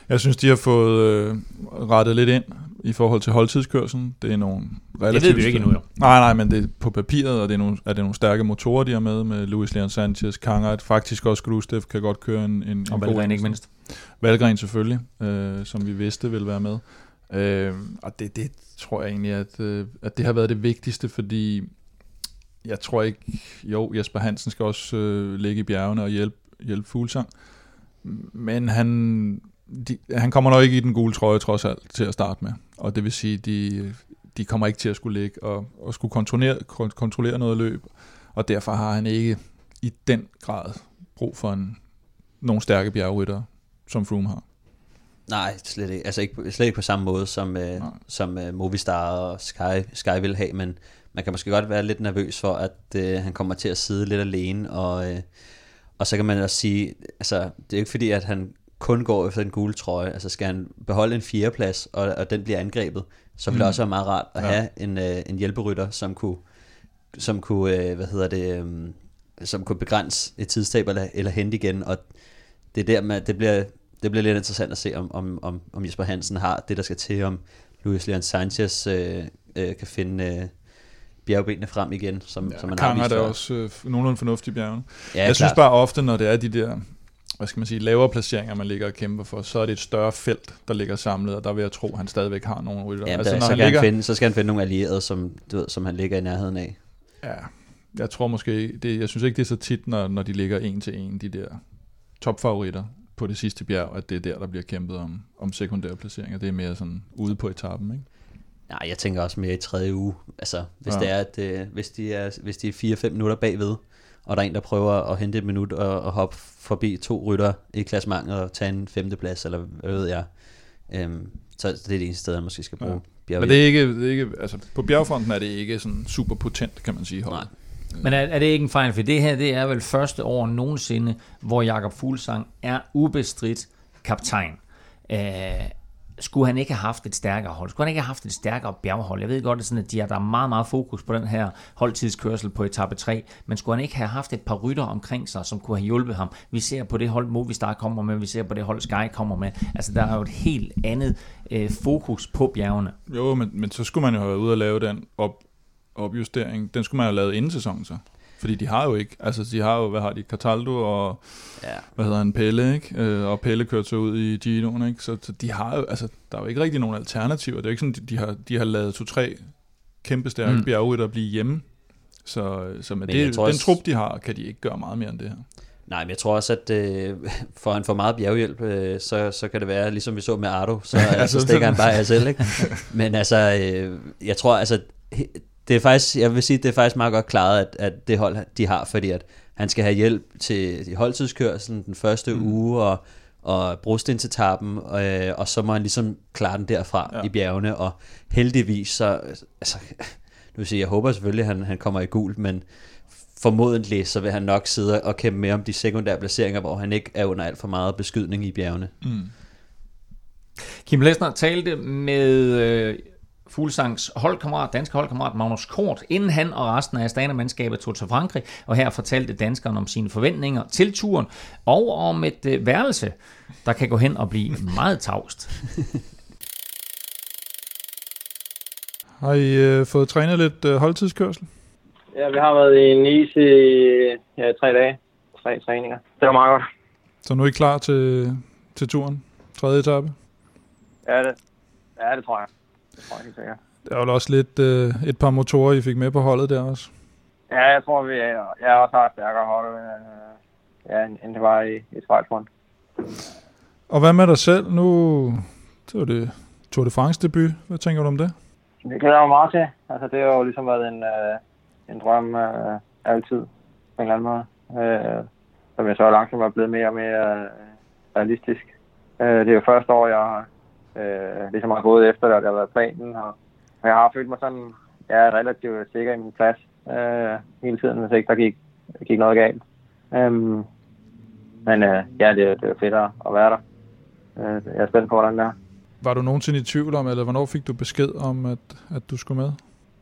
Jeg synes, de har fået øh, rettet lidt ind i forhold til holdtidskørselen. Det er nogle relativt... Det ved vi jo ikke endnu, jo. Nej, nej, men det er på papiret, og det er nogle, er det nogle stærke motorer, de har med, med Luis Leon Sanchez, Kangert, faktisk også Grustev kan godt køre en, en, og en Valgren ikke mindst. Valgren selvfølgelig, øh, som vi vidste ville være med. Øh, og det, det tror jeg egentlig, at, øh, at det har været det vigtigste, fordi jeg tror ikke, jo, Jesper Hansen skal også øh, ligge i bjergene og hjælpe, hjælpe Fuglsang, men han, de, han kommer nok ikke i den gule trøje trods alt til at starte med, og det vil sige, de, de kommer ikke til at skulle ligge og, og skulle kontrollere, kontrollere noget løb, og derfor har han ikke i den grad brug for en, nogle stærke bjergrytter, som Froome har. Nej, slet ikke. Altså ikke, slet ikke på samme måde, som, øh, som uh, Movistar og Sky, Sky vil have, men man kan måske godt være lidt nervøs for, at øh, han kommer til at sidde lidt alene, og, øh, og så kan man også sige, altså det er ikke fordi, at han kun går efter den gule trøje, altså skal han beholde en fjerdeplads, og, og den bliver angrebet, så vil det mm. også være meget rart at ja. have en, øh, en hjælperytter, som kunne, som kunne øh, hvad hedder det, øh, som kunne begrænse et tidstab eller, eller hente igen, og det er der med, det bliver, det bliver lidt interessant at se, om, om, om, om Jesper Hansen har det, der skal til, om Luis Leon Sanchez øh, øh, kan finde, øh, bjergbenene frem igen, som, ja, som man har vist er også øh, nogenlunde fornuftig bjergene. Ja, jeg klart. synes bare ofte, når det er de der hvad skal man sige, lavere placeringer, man ligger og kæmper for, så er det et større felt, der ligger samlet, og der vil jeg tro, at han stadigvæk har nogle rytter. Ja, altså, når så, han ligger... han finde, så skal han finde nogle allierede, som, du ved, som han ligger i nærheden af. Ja, jeg tror måske, det, jeg synes ikke, det er så tit, når, når de ligger en til en, de der topfavoritter på det sidste bjerg, at det er der, der bliver kæmpet om, om sekundære placeringer. Det er mere sådan ude på etappen, ikke? Nej, jeg tænker også mere i tredje uge. Altså, hvis, ja. det er, at, øh, hvis, de er, hvis de er 4-5 minutter bagved, og der er en, der prøver at hente et minut og, og hoppe forbi to rytter i klassementet og tage en femteplads, eller hvad ved jeg. Øhm, så det er det eneste sted, man måske skal bruge ja. Men det er ikke, det er ikke, altså på bjergfronten er det ikke sådan super potent, kan man sige. Hold. Nej. Men er, er det ikke en fejl? For det her, det er vel første år nogensinde, hvor Jakob Fuglsang er ubestridt kaptajn. Øh, skulle han ikke have haft et stærkere hold? Skulle han ikke have haft et stærkere bjerghold? Jeg ved godt, at, sådan, at de har, der er meget, meget fokus på den her holdtidskørsel på etape 3, men skulle han ikke have haft et par rytter omkring sig, som kunne have hjulpet ham? Vi ser på det hold Movistar kommer med, vi ser på det hold Sky kommer med. Altså, der er jo et helt andet øh, fokus på bjergene. Jo, men, men så skulle man jo have været ude og lave den op, opjustering. Den skulle man have lavet inden sæsonen så. Fordi de har jo ikke, altså de har jo, hvad har de, Cataldo og, ja. hvad hedder han, Pelle, ikke? Øh, og Pelle kørte så ud i Gino'en, ikke? Så, så, de har jo, altså der er jo ikke rigtig nogen alternativer. Det er jo ikke sådan, de, de har, de har lavet to-tre kæmpe stærke mm. bjerge, der blive hjemme. Så, så med det, den trup, de har, kan de ikke gøre meget mere end det her. Nej, men jeg tror også, at øh, for han får meget bjerghjælp, øh, så, så kan det være, ligesom vi så med Ardo, så, [laughs] ja, så stikker han bare af selv. Ikke? Men altså, øh, jeg tror, altså, det er faktisk, jeg vil sige, det er faktisk meget godt klaret, at, at det hold, de har, fordi at han skal have hjælp til holdtidskørselen den første mm. uge, og, og brosten til tappen, og, øh, og så må han ligesom klare den derfra ja. i bjergene, og heldigvis så, altså, nu vil sige, jeg håber selvfølgelig, at han, han kommer i gul, men formodentlig så vil han nok sidde og kæmpe med om de sekundære placeringer, hvor han ikke er under alt for meget beskydning i bjergene. Mm. Kim Lesner talte med øh, Fuglsangs holdkammerat, danske holdkammerat Magnus Kort, inden han og resten af Astana-mandskabet tog til Frankrig, og her fortalte danskeren om sine forventninger til turen, og om et øh, værelse, der kan gå hen og blive [laughs] meget tavst. Har I øh, fået trænet lidt øh, holdtidskørsel? Ja, vi har været i Nice i ja, tre dage. Tre træninger. Det var meget godt. Så nu er I klar til, til turen? Tredje etape? Ja, det, ja, det tror jeg sikkert. Der var også lidt øh, et par motorer, I fik med på holdet der også. Ja, jeg tror, vi er, jeg også har et stærkere hold, øh, ja, end det var i, i Schweiz Og hvad med dig selv? Nu det var det Tour de France debut. Hvad tænker du om det? Det glæder jeg mig meget til. Altså, det har jo ligesom været en, øh, en drøm øh, altid, på en eller anden måde. Øh, som jeg så langsomt er blevet mere og mere øh, realistisk. Øh, det er jo første år, jeg har øh, ligesom har gået efter det, og det har været planen. Og, og jeg har følt mig sådan, jeg er relativt sikker i min plads øh, hele tiden, hvis ikke der gik, gik noget galt. Um, men øh, ja, det, det er fedt at være der. Øh, jeg er spændt på, hvordan det er. Var du nogensinde i tvivl om, eller hvornår fik du besked om, at, at du skulle med?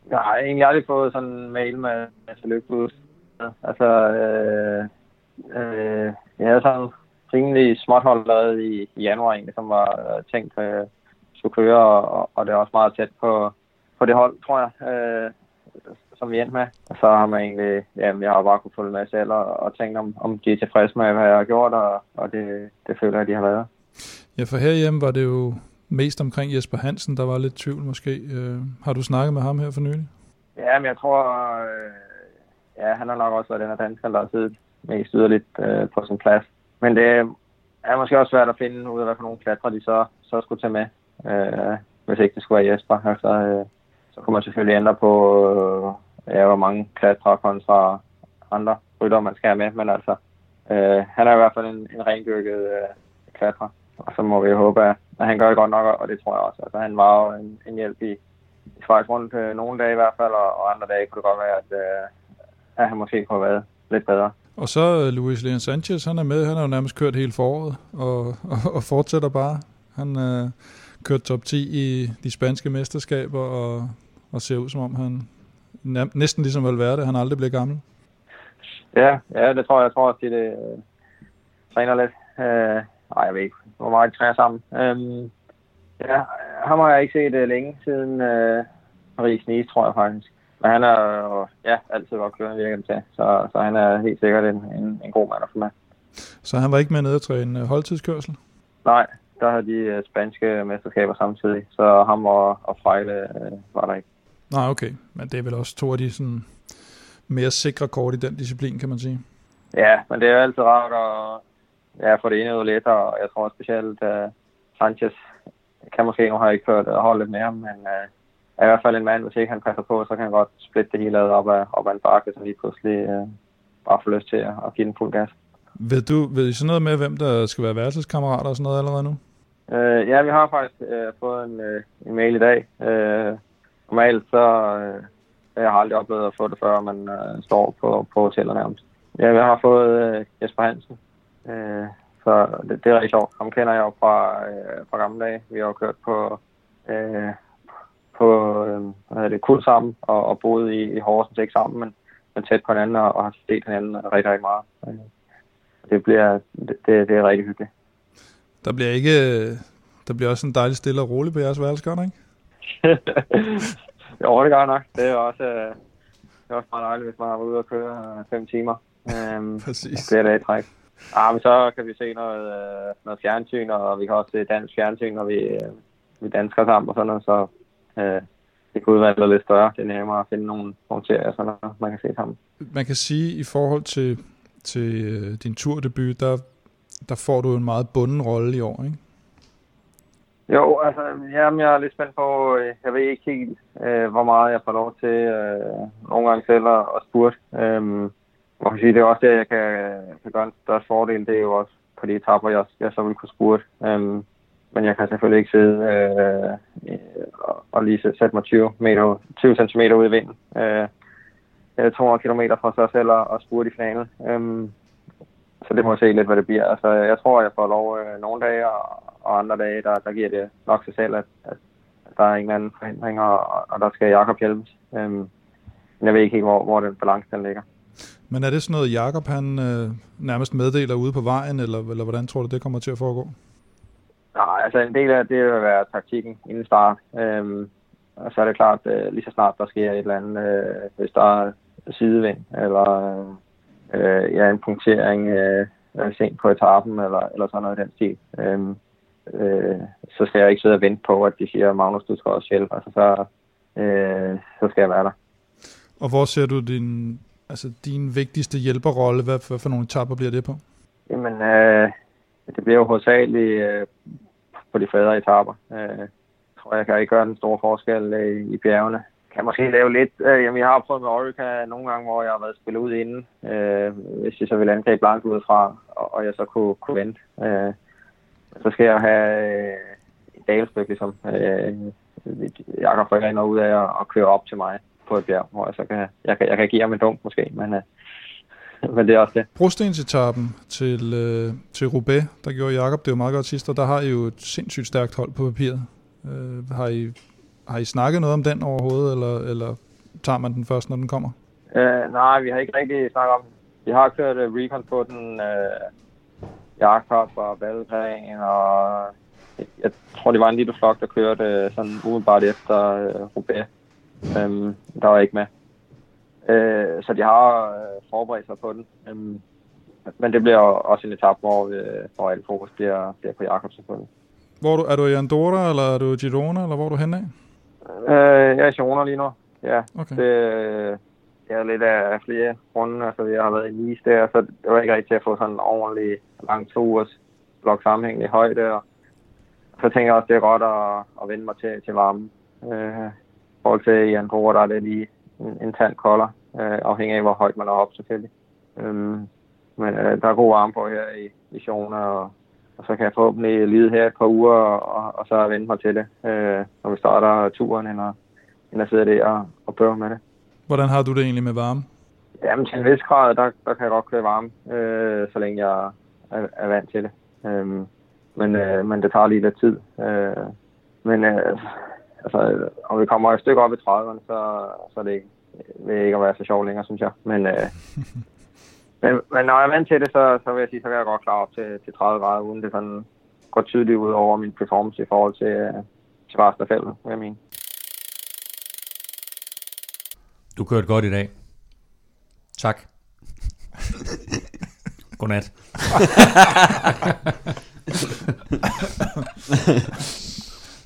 Jeg har egentlig aldrig fået sådan en mail med, med tillykke Altså, øh, øh, jeg havde sådan rimelig småt hold lavet i, i januar egentlig, som var øh, tænkt øh, skulle køre, og, og det er også meget tæt på, på det hold, tror jeg, øh, som vi endte med. Og så har man egentlig, jamen, jeg har bare kunne følge med selv og, og tænkt, om, om de er tilfredse med, hvad jeg har gjort, og, og det, det føler jeg, de har været. Ja, for herhjemme var det jo mest omkring Jesper Hansen, der var lidt tvivl måske. Øh, har du snakket med ham her for nylig? Ja, men jeg tror, øh, ja, han har nok også været den af danskeren, der har siddet mest yderligt øh, på sin plads. Men det er måske også svært at finde ud af, hvad for nogle klatre de så, så skulle tage med. Øh, hvis ikke det skulle være Jesper. Altså, øh, så kunne man selvfølgelig ændre på, øh, ja, hvor mange klatre kontra andre rytter, man skal have med. Men altså, øh, han er i hvert fald en, en rengørket øh, klatre. Og så må vi håbe, at han gør det godt nok, og det tror jeg også. Altså, han var jo en, en hjælp i, i Schweiz rundt øh, nogle dage i hvert fald, og, og andre dage kunne det godt være, at, øh, at han måske kunne have været lidt bedre. Og så øh, Luis Leon Sanchez, han er med, han har jo nærmest kørt hele foråret, og, [laughs] og, og fortsætter bare. Han øh, kørt top 10 i de spanske mesterskaber, og, og ser ud som om han næsten ligesom Valverde, han aldrig bliver gammel. Ja, ja, det tror jeg. Jeg tror også, at det øh, træner lidt. Øh, nej, jeg ved ikke, hvor meget de træner sammen. Øh, ja, ham har jeg ikke set øh, længe siden øh, Paris-Nice, tror jeg faktisk. Men han er ja, altid godt kørende, virker det til. Så, så han er helt sikkert en, en, en god mand at få med. Så han var ikke med nede at træne øh, holdtidskørsel? Nej, der havde de øh, spanske mesterskaber samtidig. Så ham og, og Frejle øh, var der ikke. Nej, okay. Men det er vel også to af de sådan, mere sikre kort i den disciplin, kan man sige. Ja, men det er jo altid rart at ja, få det ene ud lidt, og jeg tror specielt, uh, Sanchez kan måske, nu har jeg ikke hørt holdet med ham, men uh, er i hvert fald en mand, hvis ikke han passer på, så kan han godt splitte det hele op af, op af en bakke, så lige pludselig øh, bare får lyst til at, at give den fuld gas. Ved du ved I sådan noget med, hvem der skal være værelseskammerater og sådan noget allerede nu? Øh, ja, vi har faktisk øh, fået en, øh, en mail i dag. Øh, normalt så, øh, Jeg har aldrig oplevet at få det før, man øh, står på, på hotellet nærmest. Ja, jeg har fået øh, Jesper Hansen. Øh, så det, det er rigtig sjovt. Ham kender jeg jo fra, øh, fra gamle dage. Vi har jo kørt på, øh, på øh, det, kul sammen og, og boet i, i Horsens, ikke sammen, men, men tæt på hinanden og, og har set hinanden rigtig, rigtig meget. Øh, det, bliver, det, det, det er rigtig hyggeligt. Der bliver ikke... Der bliver også en dejlig stille og rolig på jeres værelse, ikke? [laughs] jo, det gør nok. Det er også, øh, det er også meget dejligt, hvis man er ude og køre øh, fem timer. Øhm, [laughs] Præcis. Det er det træk. Ah, men så kan vi se noget, øh, noget fjernsyn, og vi kan også se dansk fjernsyn, når vi, øh, vi dansker sammen og sådan noget, så øh, det kunne være lidt større. Det er nemmere at finde nogle, nogle serier, noget, man kan se sammen. Man kan sige, i forhold til, til øh, din turdebut, der, der får du en meget bunden rolle i år, ikke? Jo, altså, jamen, jeg er lidt spændt på, øh, jeg ved ikke helt, øh, hvor meget jeg får lov til øh, nogle gange selv at, at spurte. Øhm, kan sige, det er også det, jeg kan, kan gøre en største fordel, det er jo også på de etapper, jeg, jeg så vil kunne spurte. Øhm, men jeg kan selvfølgelig ikke sidde øh, og, lige sætte mig 20, meter, 20 cm ud i vinden. Øh, 200 km fra sig selv og, og spurte i finalen. Øhm, så det må jeg se lidt, hvad det bliver. Altså, jeg tror, jeg får lov øh, nogle dage, og, og andre dage, der, der giver det nok sig selv, at, at, at der er ingen anden forhindringer, og, og der skal Jakob hjælpes. Øhm, men jeg ved ikke helt, hvor, hvor den balance den ligger. Men er det sådan noget, Jakob han øh, nærmest meddeler ude på vejen, eller, eller hvordan tror du, det kommer til at foregå? Nej, altså en del af det vil være taktikken inden start. Øhm, og så er det klart, øh, lige så snart der sker et eller andet, øh, hvis der er sidevind, eller øh, ja, en punktering øh, sent på etappen, eller, eller sådan noget i den stil. Øhm, øh, så skal jeg ikke sidde og vente på, at de siger, Magnus, du skal også hjælpe. Altså, så, øh, så skal jeg være der. Og hvor ser du din, altså, din vigtigste hjælperrolle? Hvad, hvad for nogle etapper bliver det på? Jamen, øh, det bliver jo hovedsageligt øh, på de fredere etapper. Øh, jeg tror, jeg kan ikke gøre den store forskel øh, i bjergene. Kan måske lave lidt. Øh, jamen, jeg har prøvet med Orica nogle gange, hvor jeg har været spillet ud inden. Øh, hvis jeg så vil angribe langt udefra, og, og jeg så kunne, kunne vente. Øh, så skal jeg have øh, et dalstykke, ligesom. Øh, Jakob får ud af at, at køre op til mig på et bjerg, hvor jeg så kan, jeg kan, jeg kan give ham en dunk måske, men, øh, [laughs] men det er også det. Brostensetappen til, øh, til Roubaix, der gjorde Jakob det jo meget godt sidst, og der har I jo et sindssygt stærkt hold på papiret. Øh, har, I, har I snakket noget om den overhovedet, eller, eller tager man den først, når den kommer? Øh, nej, vi har ikke rigtig snakket om Vi har kørt uh, recon på den, øh, Jakob og Valgren, og jeg tror, det var en lille flok, der kørte øh, sådan umiddelbart efter øh, Roubaix. Øhm, der var ikke med. Øh, så de har øh, forberedt sig på den. Øhm, men det bliver også en etap, hvor, øh, hvor alt fokus bliver, bliver på Jakob selvfølgelig. Hvor er du, er du i Andorra, eller er du i Girona, eller hvor er du henne af? Øh, jeg er i Girona lige nu, ja. Okay. Det, jeg er lidt af flere grunde, altså jeg har været i Nice der, så det var ikke rigtigt at få sådan en ordentlig lang to ugers blok sammenhængende i højde, og så tænker jeg også, det er godt at, at vende mig til, til varmen. Øh, I forhold til i Andorra, der er det lige en, en tand kolder, øh, afhængig af, hvor højt man er op selvfølgelig. Øhm, men øh, der er god varme på her i, i Sjone, og, og så kan jeg forhåbentlig lide her et par uger, og, og så vende mig til det, øh, når vi starter turen, end at, end at sidde der og, og prøve med det. Hvordan har du det egentlig med varme? Jamen til en vis grad, der, der kan jeg godt køre varme, øh, så længe jeg er, er vant til det. Øhm, men, øh, men det tager lige lidt tid. Øh, men øh, altså, om vi kommer et stykke op i 30'erne, så, så er det ikke, vil ikke at være så sjovt længere, synes jeg. Men, øh, [laughs] men, men når jeg er vant til det, så, så vil jeg sige, så kan jeg godt klare op til, til 30 grader, uden det sådan går tydeligt ud over min performance i forhold til, øh, til feltet, vil jeg mene. Du kørte godt i dag. Tak. Godnat. [laughs]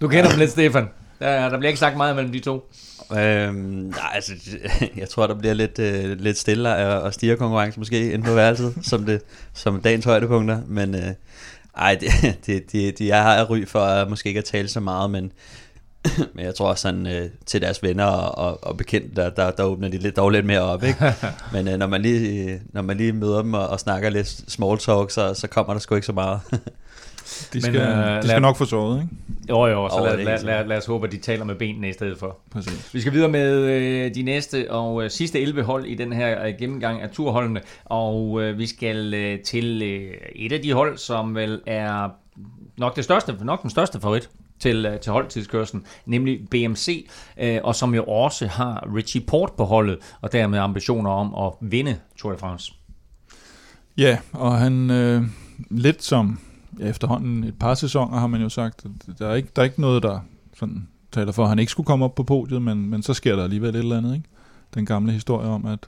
du kender dem lidt, Stefan. Der, der bliver ikke sagt meget mellem de to. Øhm, nej, altså, [laughs] jeg tror, der bliver lidt, øh, lidt stille og, og stiger konkurrence måske inde på værelset, [laughs] som, det, som dagens højdepunkter, men øh, ej, det, [laughs] det, det, de, jeg har ry for at måske ikke at tale så meget, men, [coughs] men jeg tror også sådan øh, til deres venner og, og, og bekendte, der, der, der åbner de lidt, dog lidt mere op, ikke? Men øh, når, man lige, når man lige møder dem og, og snakker lidt small talk, så, så kommer der sgu ikke så meget. De skal, Men, øh, de skal lad... nok få såret, ikke? Jo, jo, så oh, lad, lad, lad, lad os håbe, at de taler med benene i stedet for. Præcis. Vi skal videre med øh, de næste og øh, sidste 11 hold i den her øh, gennemgang af turholdene, og øh, vi skal øh, til øh, et af de hold, som vel er nok, det største, nok den største favorit til, øh, til holdtidskørslen, nemlig BMC, øh, og som jo også har Richie Port på holdet, og dermed ambitioner om at vinde Tour de France. Ja, og han øh, lidt som ja, efterhånden et par sæsoner har man jo sagt, at der er ikke, der er ikke noget, der sådan taler for, at han ikke skulle komme op på podiet, men, men så sker der alligevel et eller andet. Ikke? Den gamle historie om, at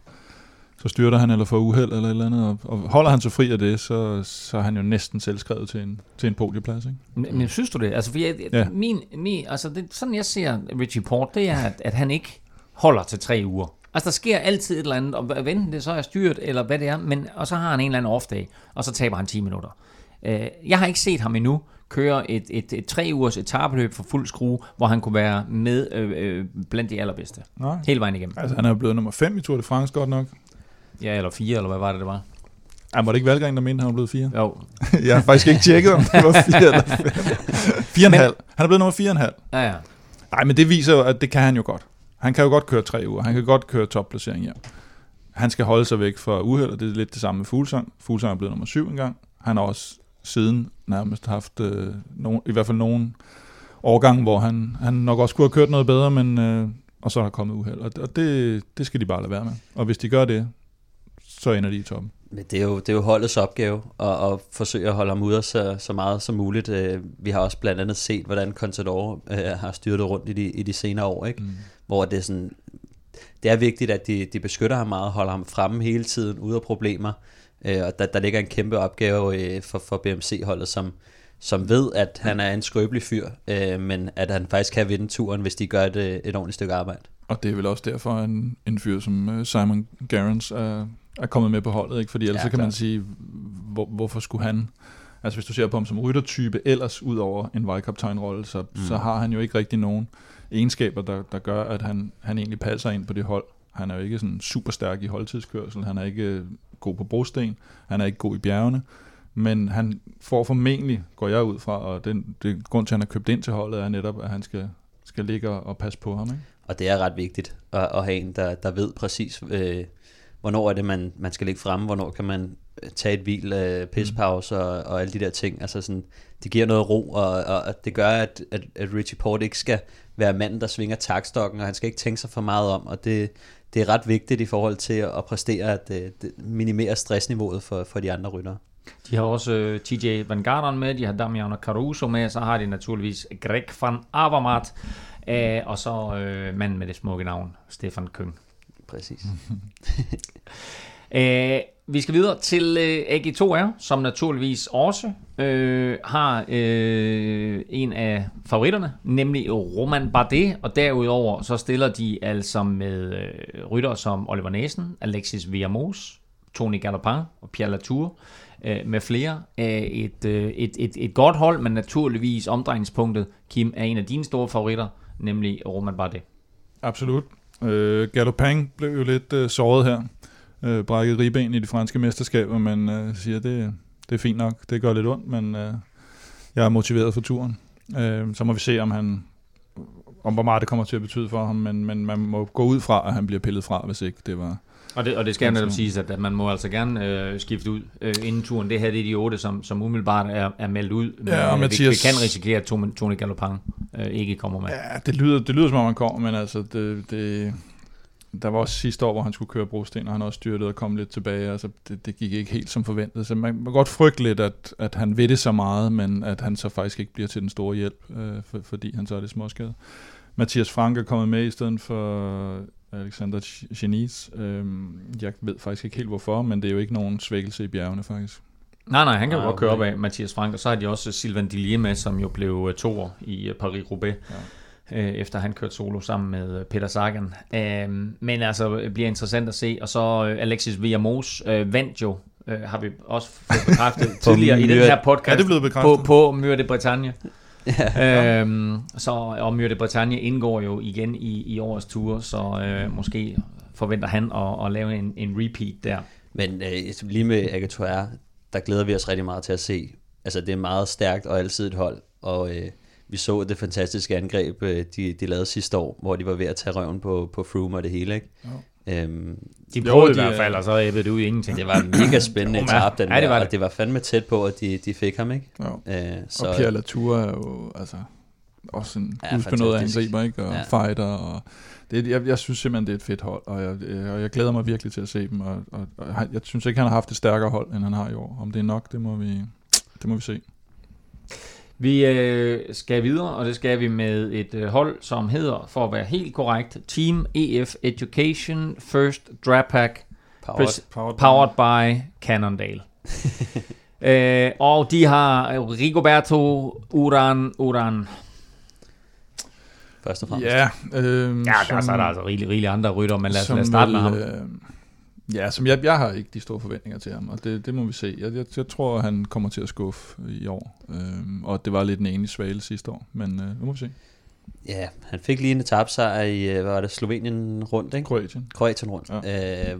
så styrter han eller får uheld eller et eller andet, og, og holder han sig fri af det, så, så er han jo næsten selvskrevet til en, til en podieplads. Ikke? Men, men synes du det? Altså, for jeg, ja. min, min, altså det, sådan jeg ser Richie Port, det er, at, at han ikke holder til tre uger. Altså, der sker altid et eller andet, og enten det så er styrt, eller hvad det er, men, og så har han en eller anden off-day, og så taber han 10 minutter. Øh, jeg har ikke set ham endnu køre et, et, et tre ugers etabeløb for fuld skrue, hvor han kunne være med øh, øh, blandt de allerbedste. Nej. Hele vejen igennem. Altså, han er blevet nummer 5 i Tour de France godt nok. Ja, eller 4, eller hvad var det, det var? Ej, var det ikke Valgren, der mente, han var blevet 4? Jo. [laughs] jeg har faktisk ikke tjekket, om det var 4 eller 5. 4,5. Han er blevet nummer 4,5. Ja, ja. Nej, men det viser jo, at det kan han jo godt. Han kan jo godt køre tre uger. Han kan godt køre topplacering hjem. Han skal holde sig væk fra uheld, og det er lidt det samme med Fuglsang. Fuglsang er blevet nummer 7 engang. Han har også siden nærmest haft øh, nogen, i hvert fald nogen årgang, hvor han, han nok også kunne have kørt noget bedre, men, øh, og så er der kommet uheld. Og, og det, det skal de bare lade være med. Og hvis de gør det, så ender de i toppen. Men det er jo, det er jo holdets opgave at, at forsøge at holde ham ude så, så meget som muligt. Øh, vi har også blandt andet set, hvordan Contador øh, har styrtet rundt i de, i de senere år, ikke? Mm. hvor det er sådan, det er vigtigt, at de, de beskytter ham meget, holder ham fremme hele tiden, ude af problemer. Øh, og der, der ligger en kæmpe opgave for, for BMC-holdet, som, som ved, at han er en skrøbelig fyr, men at han faktisk kan vinde turen, hvis de gør et, et ordentligt stykke arbejde. Og det er vel også derfor, en, en fyr som Simon Gerrans er er kommet med på holdet, ikke? fordi ellers ja, så kan klar. man sige, hvor, hvorfor skulle han, altså hvis du ser på ham som ryttertype ellers, ud over en vejkaptajnrolle, så, mm. så har han jo ikke rigtig nogen egenskaber, der, der gør, at han, han egentlig passer ind på det hold. Han er jo ikke sådan super stærk i holdtidskørsel, han er ikke øh, god på brosten, han er ikke god i bjergene, men han får formentlig, går jeg ud fra, og den, det grund til, at han har købt ind til holdet, er netop, at han skal, skal ligge og passe på ham. Ikke? Og det er ret vigtigt at, at have en, der, der ved præcis, øh, hvornår er det, man, man skal ligge fremme, hvornår kan man øh, tage et hvil, øh, pispause og, og alle de der ting. Altså sådan, det giver noget ro, og, og det gør, at, at, at Richie Port ikke skal være manden, der svinger takstokken, og han skal ikke tænke sig for meget om, og det, det er ret vigtigt i forhold til at præstere, at øh, minimere stressniveauet for, for de andre ryttere. De har også uh, TJ Van Garderen med, de har Damiano Caruso med, så har de naturligvis Greg van Avermaet, uh, og så uh, manden med det smukke navn, Stefan Køng. Præcis. Æh, [laughs] vi skal videre til øh, AG2R, som naturligvis også øh, har øh, en af favoritterne, nemlig Roman Bardet, og derudover så stiller de altså med øh, rytter som Oliver Næsen, Alexis Villamos, Tony Gallopin og Pierre Latour øh, med flere. Øh, et, øh, et, et, et godt hold, men naturligvis omdrejningspunktet, Kim, er en af dine store favoritter, nemlig Roman Bardet. Absolut. Øh, Galopin blev jo lidt øh, såret her. Øh, brækket ribben i de franske mesterskaber, men øh, siger, det, det er fint nok. Det gør lidt ondt, men øh, jeg er motiveret for turen. Øh, så må vi se, om han om hvor meget det kommer til at betyde for ham, men, men man må gå ud fra, at han bliver pillet fra, hvis ikke det var... Og det, og det skal netop siges, at, at man må altså gerne øh, skifte ud øh, inden turen. Det her det er de otte, som, som umiddelbart er, er meldt ud. Men, ja, og Mathias... vi, vi kan risikere, at Tony Galopin øh, ikke kommer med. Ja, det lyder, det lyder som om han kommer, men altså, det, det, der var også sidste år, hvor han skulle køre brosten, og han også styrtet og kom lidt tilbage. Altså, det, det gik ikke helt som forventet. Så man må godt frygte lidt, at, at han ved det så meget, men at han så faktisk ikke bliver til den store hjælp, øh, for, fordi han så er det småskadet. Mathias Frank er kommet med i stedet for Alexander Genis. Øhm, jeg ved faktisk ikke helt hvorfor, men det er jo ikke nogen svækkelse i bjergene faktisk. Nej, nej, han kan jo godt køre op af Mathias Frank, og så har de også Sylvain Dillier med, som jo blev øh, to år i øh, Paris-Roubaix. Ja øh, efter han kørte solo sammen med øh, Peter Sagan. Øh, men altså, det bliver interessant at se. Og så øh, Alexis Villamos øh, vandt jo, øh, har vi også fået [laughs] bekræftet tidligere i den her podcast. Er det blevet bekræftet? På, på Møre de Bretagne. [laughs] Ja. Øhm, så og Møre de Bretagne indgår jo igen i, i årets tur, så øh, måske forventer han at, at lave en, en repeat der. Men øh, lige med Agatoire, der glæder vi os rigtig meget til at se altså det er meget stærkt og altid et hold, og øh, vi så det fantastiske angreb, øh, de, de lavede sidste år, hvor de var ved at tage røven på, på Froome og det hele, ikke? Ja. Øhm, De Jo, prøvede de i hvert er- fald, og så æbbede det ud i ingenting. det var en mega spændende [laughs] Jo, etape, den ja, det der, var det. og det var fandme tæt på, at de, de fik ham, ikke? Ja. Øh, Så, og Pierre Latour er jo altså, også en Ja, fantastisk. angriber, ikke? og Ja. fighter. Og det, jeg, jeg synes simpelthen, det er et fedt hold, og jeg, jeg, og jeg glæder mig virkelig til at se dem. Og, og, og jeg synes ikke, han har haft et stærkere hold, end han har i år. Om det er nok, det må vi, det må vi se. Vi øh, skal videre, og det skal vi med et øh, hold, som hedder, for at være helt korrekt, Team EF Education First Drapack Powered. Pres- Powered by Cannondale. [laughs] øh, og de har Rigoberto Uran Uran. Først og fremmest. Ja, øh, Ja, der er så er der altså rigeligt, rigeligt andre rytter, men lad os, lad os starte med ham. Øh, ja, som jeg, jeg har ikke de store forventninger til ham, og det, det må vi se. Jeg, jeg, jeg tror, han kommer til at skuffe i år, øh, og det var lidt en enig svale sidste år, men øh, nu må vi se. Ja, han fik lige en etapsejr i, øh, hvad var det, Slovenien rundt, ikke? Kroatien. Kroatien rundt. Ja. Øh,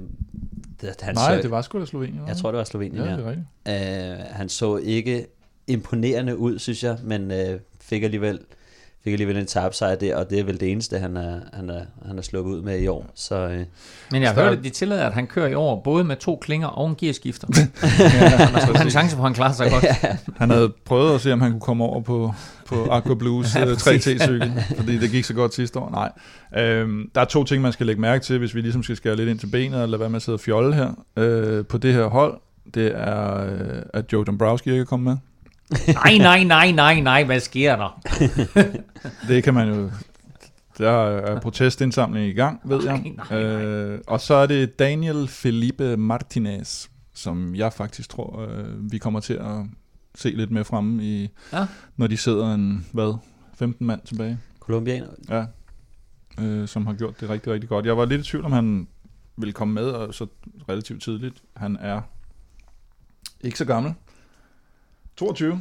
det, han Nej, så, det var sgu da Slovenien. Jeg tror, det var Slovenien, Ja, ja. det er rigtigt. Øh, han så ikke imponerende ud, synes jeg, men øh, fik alligevel fik alligevel en tabsejr der, og det er vel det eneste, han er, han er, han er sluppet ud med i år. Så øh, Men jeg Så- hørte, at de tillader, at han kører i år, både med to klinger og en gearskifter. [laughs] ja, skal have en chance for, at han klarer sig [laughs] godt. Han havde prøvet at se, om han kunne komme over på, på Aqua Blues Ja, ja, præcis. 3T-cykel, fordi det gik så godt sidste år. Nej. Øhm, der er to ting, man skal lægge mærke til, hvis vi ligesom skal skære lidt ind til benet, og lade være med at sidde og fjolle her. Øh, på det her hold, det er, øh, at Joe Dombrowski ikke er kommet med. Nej, nej, nej, nej, nej, hvad sker der? [laughs] Det kan man jo... Der er protestindsamling i gang, ved jeg. Nej, nej, nej. Øh, og så er det Daniel Felipe Martinez, som jeg faktisk tror, øh, vi kommer til at se lidt mere fremme i, Ja. når de sidder en, hvad, 15 mand tilbage. Kolumbianer, Ja, øh, som har gjort det rigtig, rigtig godt. Jeg var lidt i tvivl, om han ville komme med, og så relativt tidligt. Han er ikke så gammel. 22.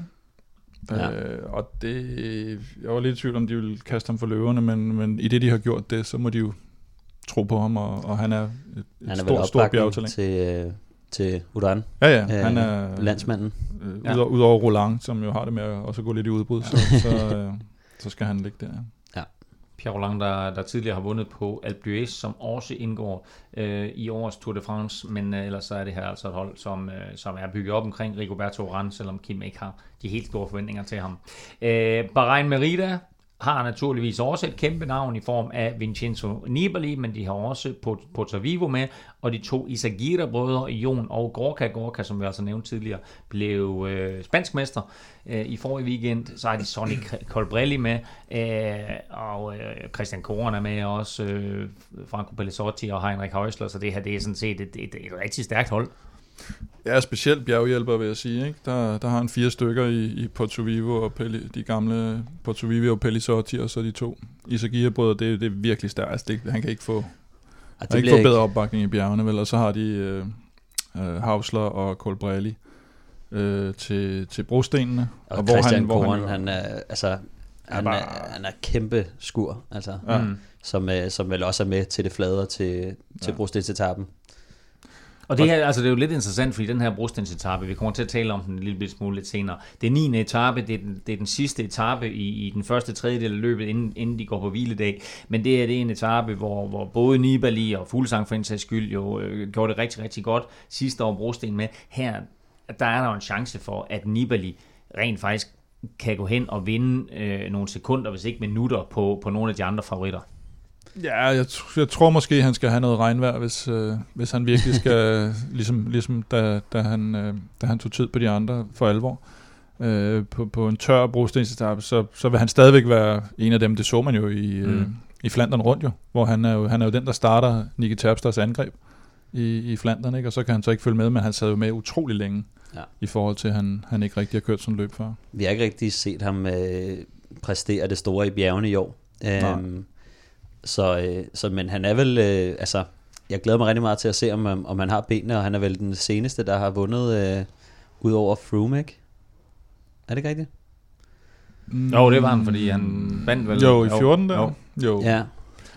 Ja. Ja. Øh, og det, jeg var lidt i tvivl, om de ville kaste ham for løverne, men, men i det, de har gjort det, så må de jo tro på ham, og, og han er et, han er stort, stort opbakning bjergtalent. til, øh, til Udan, Ja, ja, øh, han er landsmanden. øh, Ja. udover, udover Roland, som jo har det med at også gå lidt i udbrud, så, [laughs] så, øh, så skal han ligge der ja. Pierre Roland, der, der tidligere har vundet på Alpe d'Huez, som også indgår øh, i årets Tour de France, men øh, ellers så er det her altså et hold, som, øh, som er bygget op omkring Rigoberto Urán, selvom Kim ikke har de helt store forventninger til ham. Øh, Bahrain Merida har naturligvis også et kæmpe navn i form af Vincenzo Nibali, men de har også Pot- Porto Vivo med, og de to Isagira-brødre, Jon og Gorka. Gorka, som vi altså nævnte tidligere, blev øh, spansk mester øh, i forrige weekend. Så har de Sonny Colbrelli med, øh, og øh, Christian Koren er med også, øh, Franco Pellizotti og Heinrich Højsler, så det her det er sådan set et, et, et rigtig stærkt hold. Ja, specielt bjerghjælper, vil jeg sige. Ikke? Der, der har han fire stykker i, i Porto Vivo og Pelli, de gamle Porto Vivo og Pellizotti, og så de to Isagia-brødre. Det, det er virkelig stærkt. Altså, det, han kan ikke få, Og han det kan ikke få bedre opbakning i bjergene, vel? Og så har de øh, øh, og Colbrelli øh, til, til brostenene. Og, og Christian hvor Koren, jo- han, han er, altså, han, bare- er, han er kæmpe skur, altså, Ja. Som, øh, som vel også er med til det flade til, til Ja. brostensetappen. Og det, her, altså, det er jo lidt interessant, fordi den her brostensetappe, vi kommer til at tale om den en lille smule lidt senere. Det er 9. etape, det er den, det er den sidste etape i, i den første tredjedel af løbet, inden, inden de går på hviledag. Men det er, det er en etape, hvor, hvor både Nibali og Fuglsang for en sags skyld jo øh, gjorde det rigtig, rigtig godt sidste år brosten med. Her der er der jo en chance for, at Nibali rent faktisk kan gå hen og vinde øh, nogle sekunder, hvis ikke minutter, på, på nogle af de andre favoritter. Ja, jeg, jeg tror måske, han skal have noget regnvejr, hvis, øh, hvis han virkelig [laughs] skal, ligesom, ligesom da, da, han, øh, da han tog tid på de andre for alvor, øh, på, på en tør brostensetappe, så, så vil han stadigvæk være en af dem. Det så man jo i, øh, Mm. i Flandern rundt jo, hvor han er jo, han er jo den, der starter Nicky Terpsters angreb i, i Flandern, ikke? og så kan han så ikke følge med, men han sad jo med utrolig længe, Ja. i forhold til, at han, han ikke rigtig har kørt sådan løb før. Vi har ikke rigtig set ham øh, præstere det store i bjergene i år. Øhm, så, øh, så, men han er vel, øh, altså, jeg glæder mig rigtig meget til at se, om, om om han har benene, og han er vel den seneste, der har vundet øh, ud over Froome, ikke? Er det ikke rigtigt? Jo, det var han, fordi han vandt vel. Jo, i 14 der. Jo. Jo, Ja,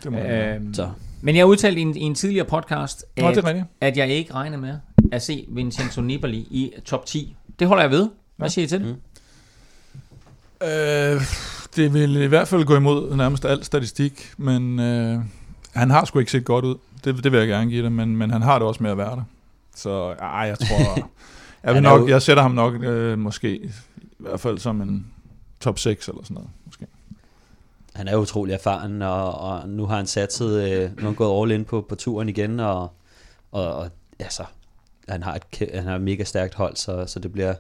det må øh, Øhm, så. Men jeg udtalte i en, i en tidligere podcast, Nå, at, det er rigtigt. at jeg ikke regner med at se Vincenzo Nibali i top 10. Det holder jeg ved. Hvad siger I til det? Mm. Øh, det vil i hvert fald gå imod nærmest al statistik, men øh, han har sgu ikke set godt ud. Det, det vil jeg gerne give det, men, men han har det også med at være der. Så ej, jeg tror... [laughs] jeg, vil nok, jeg sætter ham nok øh, måske i hvert fald som en top 6 eller sådan noget. Måske. Han er utrolig erfaren, og, og nu har han satset, øh, nu har han gået all in på, på turen igen, og, og, og altså, han har, et, han har et mega stærkt hold, så, så det bliver,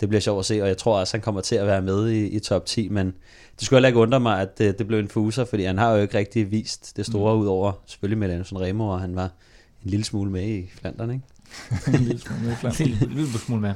det bliver sjovt at se, og jeg tror også, han kommer til at være med i, i top 10, men det skulle heller ikke undre mig, at det, det blev en fuser, fordi han har jo ikke rigtig vist det store mm. ud over, selvfølgelig med Anderson Remo, og han var en lille smule med i Flandern, ikke? [laughs] en lille smule med i [laughs] Flandern. en lille smule med.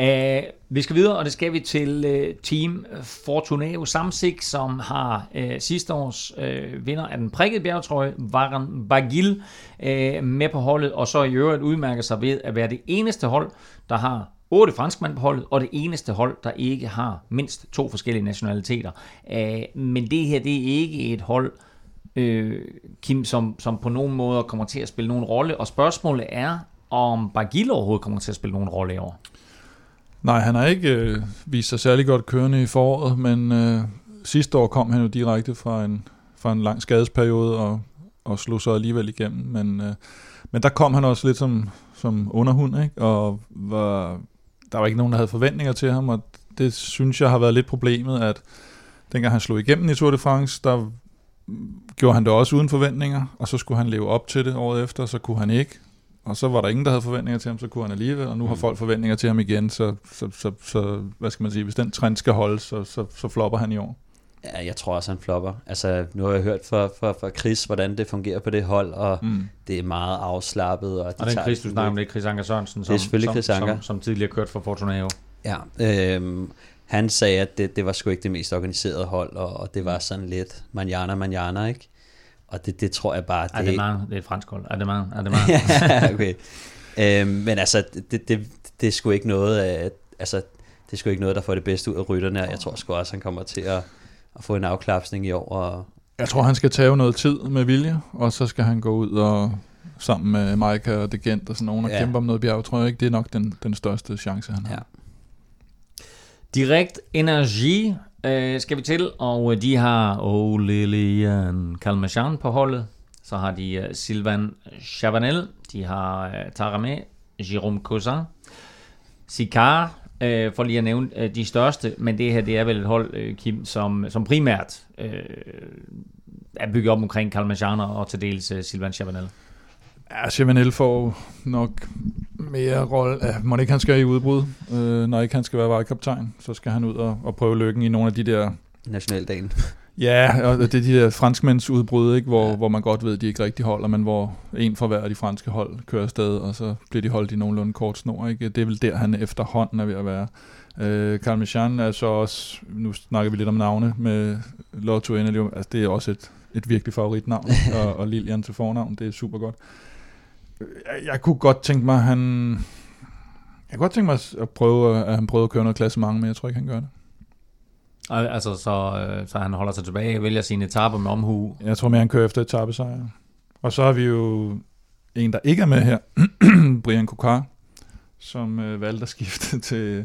Uh, vi skal videre, og det skal vi til uh, Team Fortuneo Samsic, som har uh, sidste års uh, vinder af den prikkede bjergetrøje, Varan Bagil, uh, med på holdet, og så i øvrigt udmærker sig ved at være det eneste hold, der har otte franskmænd på holdet, og det eneste hold, der ikke har mindst to forskellige nationaliteter. Uh, men det her, det er ikke et hold, uh, Kim, som, som på nogen måde kommer til at spille nogen rolle, og spørgsmålet er, om Bagil overhovedet kommer til at spille nogen rolle i år. Nej, han har ikke øh, vist sig særlig godt kørende i foråret, men øh, sidste år kom han jo direkte fra en, fra en lang skadesperiode og, og slog sig alligevel igennem. Men, øh, men der kom han også lidt som, som underhund, ikke? og var, der var ikke nogen, der havde forventninger til ham, og det synes jeg har været lidt problemet, at dengang han slog igennem i Tour de France, der gjorde han det også uden forventninger, og så skulle han leve op til det året efter, og så kunne han ikke og så var der ingen, der havde forventninger til ham, så kunne han alligevel, og nu har mm. folk forventninger til ham igen, så, så, så, så hvad skal man sige, hvis den trend skal holde, så, så, så flopper han i år. Ja, jeg tror også, han flopper. Altså, nu har jeg hørt fra, fra, fra Chris, hvordan det fungerer på det hold, og mm. det er meget afslappet. Og, de og den Chris, du snakker om, det er Chris Anker Sørensen, som, det er selvfølgelig Chris Anker. Som, som, tidligere kørt for Fortuneo. Ja, øhm, han sagde, at det, det var sgu ikke det mest organiserede hold, og, og det var sådan lidt manjana manjana, ikke? Og det, det tror jeg bare... Det, er det, meget, det er et fransk hold. Er det meget? Er det meget? [laughs] okay. Øhm, men altså, det, det, det er sgu ikke noget af, altså, det er sgu ikke noget, der får det bedste ud af rytterne. Jeg tror sgu også, han kommer til at, at få en afklapsning i år. Og... Jeg tror, han skal tage noget tid med vilje, og så skal han gå ud og sammen med Maika og Degent og sådan nogen og ja. kæmpe om noget bjerg, tror jeg ikke, det er nok den, den største chance, han har. Ja. Direkt Energi øh, skal vi til, og øh, de har oh, Lilian Kalmachan på holdet. Så har de uh, Sylvain Chavanel, de har uh, Tarame, Jérôme Cousin, Sikar, uh, for lige at nævne uh, de største, men det her det er vel et hold, uh, Kim, som, som primært uh, er bygget op omkring Kalmachan og til dels uh, Sylvain Chavanel. Ja, Chavanel får nok mere rolle. Ja, må ikke han skal i udbrud, øh, når ikke han skal være vejkaptajn, så skal han ud og, og prøve lykken i nogle af de der... Nationaldagen. Ja, og det er de der franskmænds udbrud, ikke? Hvor, ja. hvor man godt ved, at de ikke rigtig holder, men hvor en for hver af de franske hold kører afsted, og så bliver de holdt i nogenlunde kort snor. Ikke? Det er vel der, han efterhånden er ved at være. Øh, Carl Michan er så også, nu snakker vi lidt om navne med Lotto Enelio, altså det er også et, et virkelig favoritnavn, [laughs] og, og Lilian til fornavn, det er super godt jeg, jeg kunne godt tænke mig, han... Jeg kunne godt tænke mig at prøve, at han prøver at køre noget klasse mange, men jeg tror ikke, han gør det. Altså, så, øh, så han holder sig tilbage og vælger sine etaper med omhu? Jeg tror mere, han kører efter etappesejr. Og så har vi jo en, der ikke er med her, [clears throat] Brian Kokar, som øh, valgte at skifte [laughs] til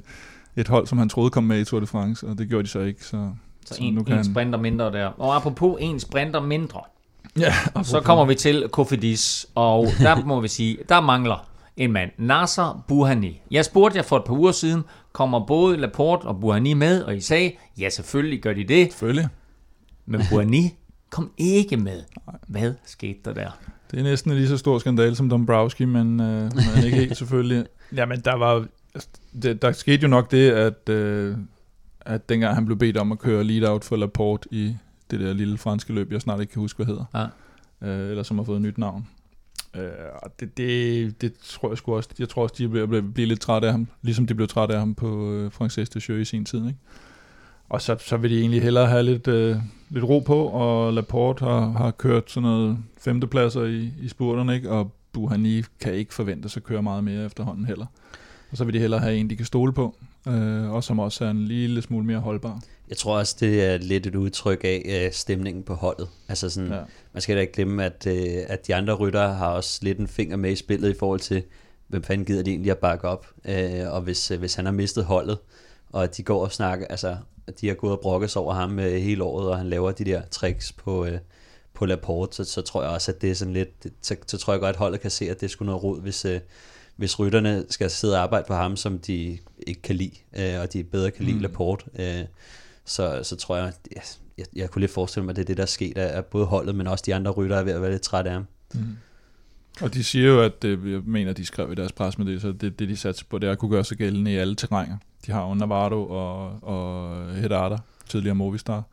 et hold, som han troede kom med i Tour de France, og det gjorde de så ikke. Så, så, så en, nu kan en sprinter mindre der. Og apropos en sprinter mindre, Ja, så kommer vi til Kofidis, og der må vi sige, der mangler en mand, Nasser Buhani. Jeg spurgte jer for et par uger siden, kommer både Laporte og Buhani med, og I sagde, ja selvfølgelig gør de det. Selvfølgelig. Men Buhani [laughs] kom ikke med. Hvad skete der der? Det er næsten en lige så stor skandal som Dombrowski, men, øh, men ikke helt selvfølgelig. [laughs] Jamen, der var... Det, der skete jo nok det, at, øh, at dengang han blev bedt om at køre lead-out for Laporte i det der lille franske løb, jeg snart ikke kan huske, hvad hedder. Ja. Øh, eller som har fået et nyt navn. Øh, og det, det, det tror jeg sgu også, jeg tror også, de bliver, bliver, bliver lidt trætte af ham, ligesom de blev trætte af ham på øh, Frances de Chaux i sin tid, ikke? Og så, så vil de egentlig hellere have lidt, øh, lidt ro på, og Laporte har, har kørt sådan noget femtepladser i, i spurterne, ikke? og Buhani kan ikke forvente sig at køre meget mere efterhånden heller. Og så vil de hellere have en, de kan stole på, øh, og som også er en lille smule mere holdbar. Jeg tror også, det er lidt et udtryk af uh, stemningen på holdet. Altså sådan, ja. man skal da ikke glemme, at, uh, at de andre rytter har også lidt en finger med i spillet i forhold til, hvem fanden gider de egentlig at bakke op? Øh, og hvis, øh, hvis han har mistet holdet, og at de går og snakker, altså, at de har gået og brokket over ham øh, hele året, og han laver de der tricks på, øh, på Laporte, så, så tror jeg også, at det er sådan lidt, så, så tror jeg godt, at holdet kan se, at det er sgu noget rod, hvis, øh, hvis rytterne skal sidde og arbejde på ham, som de ikke kan lide, øh, og de bedre kan lide mm. Laporte, øh, så, så tror jeg, jeg, jeg, jeg kunne lidt forestille mig, at det er det, der er sket af, både holdet, men også de andre rytter er ved at være lidt trætte af ham. Mm. Og de siger jo, at det, jeg mener, de skrev i deres pres med det, så det, det de satte på, det er at kunne gøre sig gældende i alle terrænger. De har jo Navarro og, og Hedada, tidligere Movistar,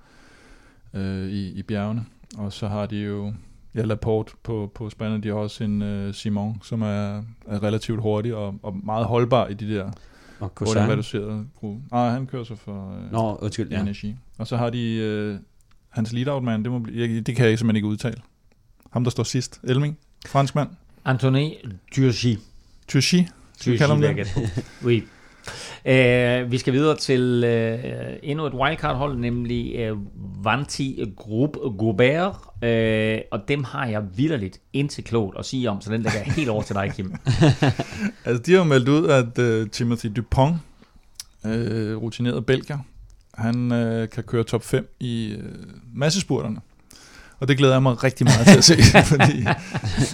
øh, i, i bjergene. Og så har de jo ja, Laporte på, på spanden. De har også en øh, Simon, som er, er relativt hurtig og, og meget holdbar i de der og Cousin? reducerede gruppe. Nej, han kører så for uh, Nå, undskyld, ja. energi. Og så har de uh, hans lead-out man, det, må blive, det kan jeg simpelthen ikke udtale. Ham, der står sidst. Elming, franskmand. Anthony Turchi. Turchi? Turchi, kalder det? oui. Uh, vi skal videre til uh, endnu et wildcard-hold, nemlig uh, Vanti Group Gobert, uh, og dem har jeg vidderligt indtil klogt at sige om, så den lægger jeg helt over til dig, Kim. [laughs] altså, de har meldt ud, at uh, Timothy Dupont, uh, rutineret belgier, han uh, kan køre top 5 i uh, massespurterne. Og det glæder jeg mig rigtig meget til at se, [laughs] fordi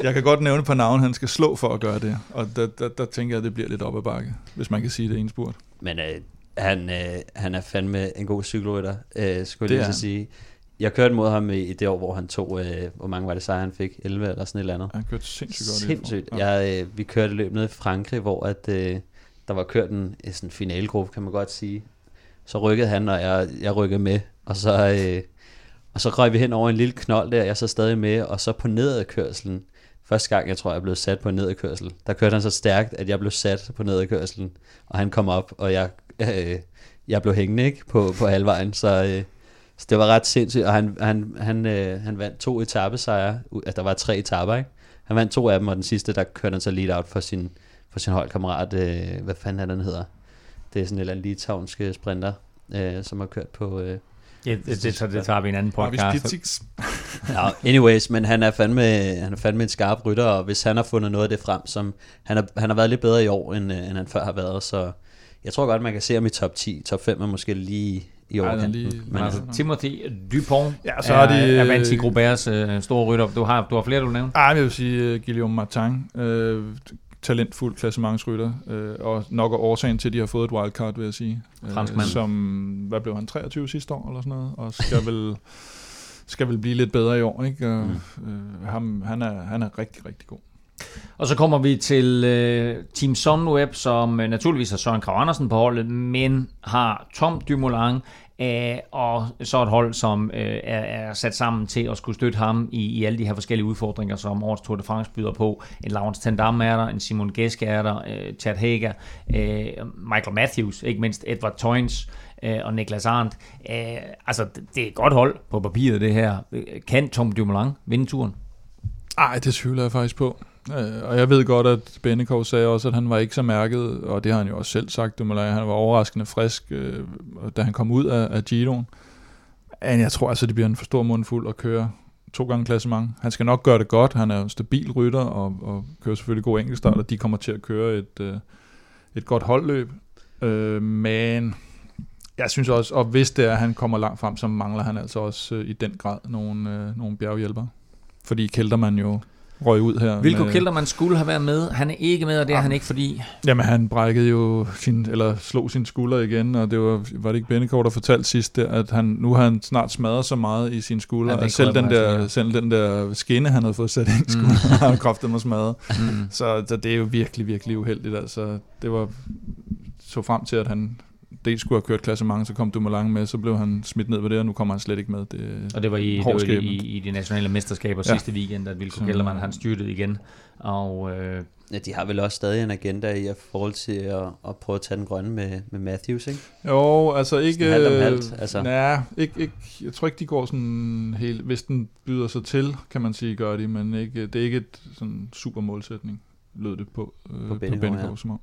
jeg kan godt nævne på navn, han skal slå for at gøre det. Og der, der, der tænker jeg, at det bliver lidt op ad bakke, hvis man kan sige det en spurt. Men øh, han, øh, han er fandme en god cykelrytter, øh, skulle jeg lige sige. Jeg kørte mod ham i, i det år, hvor han tog, øh, hvor mange var det sejre, han fik? 11 eller sådan et eller andet. Han kørte sindssygt godt. Sindssygt. Ja. Jeg, øh, vi kørte løb ned i Frankrig, hvor at, øh, der var kørt en, en sådan finalgruppe, kan man godt sige. Så rykkede han, og jeg, jeg rykkede med. Og så, øh, og så røg vi hen over en lille knold der, jeg så stadig med, og så på nedadkørselen, første gang jeg tror, jeg blev sat på en nedadkørsel, der kørte han så stærkt, at jeg blev sat på nedadkørselen, og han kom op, og jeg, øh, jeg blev hængende ikke, på, på halvvejen, så, øh, så det var ret sindssygt, og han, han, han, øh, han vandt to etappesejre, altså der var tre etapper, ikke? Han vandt to af dem, og den sidste, der kørte han så lead out for sin, for sin holdkammerat, øh, hvad fanden er den hedder? Det er sådan en eller anden litauiske sprinter, øh, som har kørt på, øh, Ja, det, det, det, det tager vi en anden podcast. ja, [laughs] anyways, men han er, fandme, han er fandme en skarp rytter, og hvis han har fundet noget af det frem, som han har, han har været lidt bedre i år, end, end han før har været, så jeg tror godt, man kan se ham i top 10. Top 5 er måske lige i år. Lige, men altså, Timothy Dupont ja, så er, de, er Vanti Gruberts uh, store rytter. Du har, du har flere, du nævner? Nej, jeg vil sige uh, Guillaume Martin. Uh, talentfuld klassementsrytter, øh, og nok er årsagen til, at de har fået et wildcard, vil jeg sige. Øh, som, hvad blev han, 23 sidste år, eller sådan noget, og skal vel, skal vel blive lidt bedre i år, ikke? Og, mm. øh, ham, han, er, han er rigtig, rigtig god. Og så kommer vi til øh, Team Sunweb, som øh, naturligvis har Søren Krav Andersen på holdet, men har Tom Dumoulin, øh, og så et hold, som øh, er, er sat sammen til at skulle støtte ham i, i alle de her forskellige udfordringer, som årets Tour de France byder på. En Laurens Tandam er der, en Simon Geske er der, øh, Chad Hager, øh, Michael Matthews, ikke mindst Edward Toynes øh, og Niklas Arndt. Øh, altså, det er et godt hold på papiret, det her. Øh, kan Tom Dumoulin vinde turen? Nej, det tvivler jeg faktisk på. Øh, og jeg ved godt, at Bennekov sagde også, at han var ikke så mærket, og det har han jo også selv sagt, Dumoulin. han var overraskende frisk, øh, da han kom ud af, af Giroen. Men jeg tror altså, det bliver en for stor mundfuld at køre to gange klassement. Han skal nok gøre det godt, han er en stabil rytter, og, og kører selvfølgelig god enkeltstart, og de kommer til at køre et, øh, et godt holdløb. Øh, men jeg synes også, og hvis det er, at han kommer langt frem, så mangler han altså også øh, i den grad nogle, øh, nogle bjerghjælpere. Fordi Kelterman jo røg ud her. Vilko Kelterman skulle have været med. Han er ikke med, og det er ja. han ikke, fordi... Jamen, han brækkede jo sin, eller slog sin skulder igen, og det var, var det ikke Bennekov, der fortalte sidst, der, at han, nu har han snart smadret så meget i sin skulder, ja, at selv den, der, selv den der skinne, han havde fået sat ind i skulderen, mm. [laughs] har han kraftet mig smadret. Mm. Så, så det er jo virkelig, virkelig uheldigt. Altså, det var så frem til, at han dels skulle have kørt klassement, så kom Dumoulin med, så blev han smidt ned ved det, og nu kommer han slet ikke med. Det, og det var i, det var i, i, de nationale mesterskaber ja. sidste weekend, at Vilko Kellermann han styrtede igen. Og, øh, ja, de har vel også stadig en agenda i forhold til at, at prøve at tage den grønne med, med Matthews, ikke? Jo, altså ikke... Halvt om halvt, altså. Nej, ikke, ikke, jeg tror ikke, de går sådan helt... Hvis den byder sig til, kan man sige, gør de, men ikke, det er ikke et sådan super målsætning, lød det på, øh, på Benny ja. som om.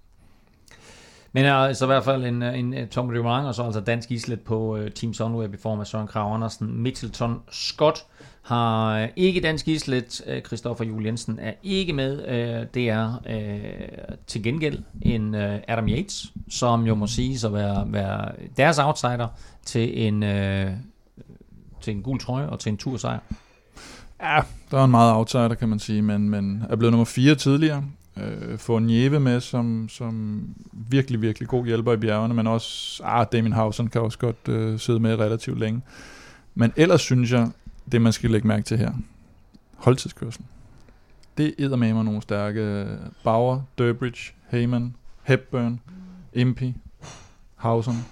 Men altså i hvert fald en, en, en Tom Dumoulin, og så altså dansk islet på uh, Team Sunweb i form af Søren Krav Andersen. Mitchelton Scott har uh, ikke dansk islet. Uh, Christoffer Juel Jensen er ikke med. Uh, det er uh, til gengæld en uh, Adam Yates, som jo må sige at være, være deres outsider til en, uh, til en gul trøje og til en tursejr. Ja, der er en meget outsider, kan man sige, men, men er blevet nummer 4 tidligere. Øh, få Nieve med som, som virkelig, virkelig god hjælper i bjergene, men også, ah, Damien Hausen kan også godt øh, sidde med relativt længe. Men ellers synes jeg, det man skal lægge mærke til her, holdtidskørsel. Det æder med mig nogle stærke øh, Bauer, Durbridge, Heyman, Hepburn, Impey, Hausen.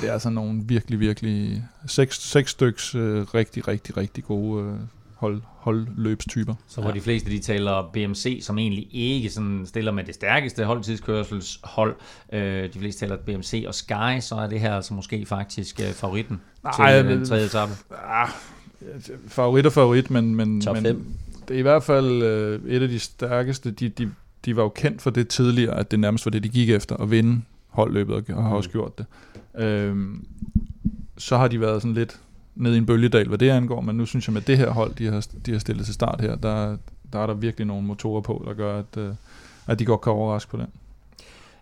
Det er altså nogle virkelig, virkelig seks, seks styks øh, rigtig, rigtig, rigtig gode øh, hold, holdløbstyper. Så hvor ja. de fleste de taler BMC, som egentlig ikke sådan stiller med det stærkeste holdtidskørselshold. Øh, de fleste taler BMC og Sky, så er det her altså måske faktisk øh, favoritten Nej, til øh, tredje etape. Ah, favorit og favorit, men, men, Top men det er i hvert fald øh, et af de stærkeste. De, de, de var jo kendt for det tidligere, at det nærmest var det, de gik efter, at vinde holdløbet, og har mm. også gjort det. Øh, så har de været sådan lidt ned i en bølgedal, hvad det angår, men nu synes jeg med det her hold, de har, de har stillet til start her, der, der er der virkelig nogle motorer på, der gør, at, øh, at de godt kan overraske på den.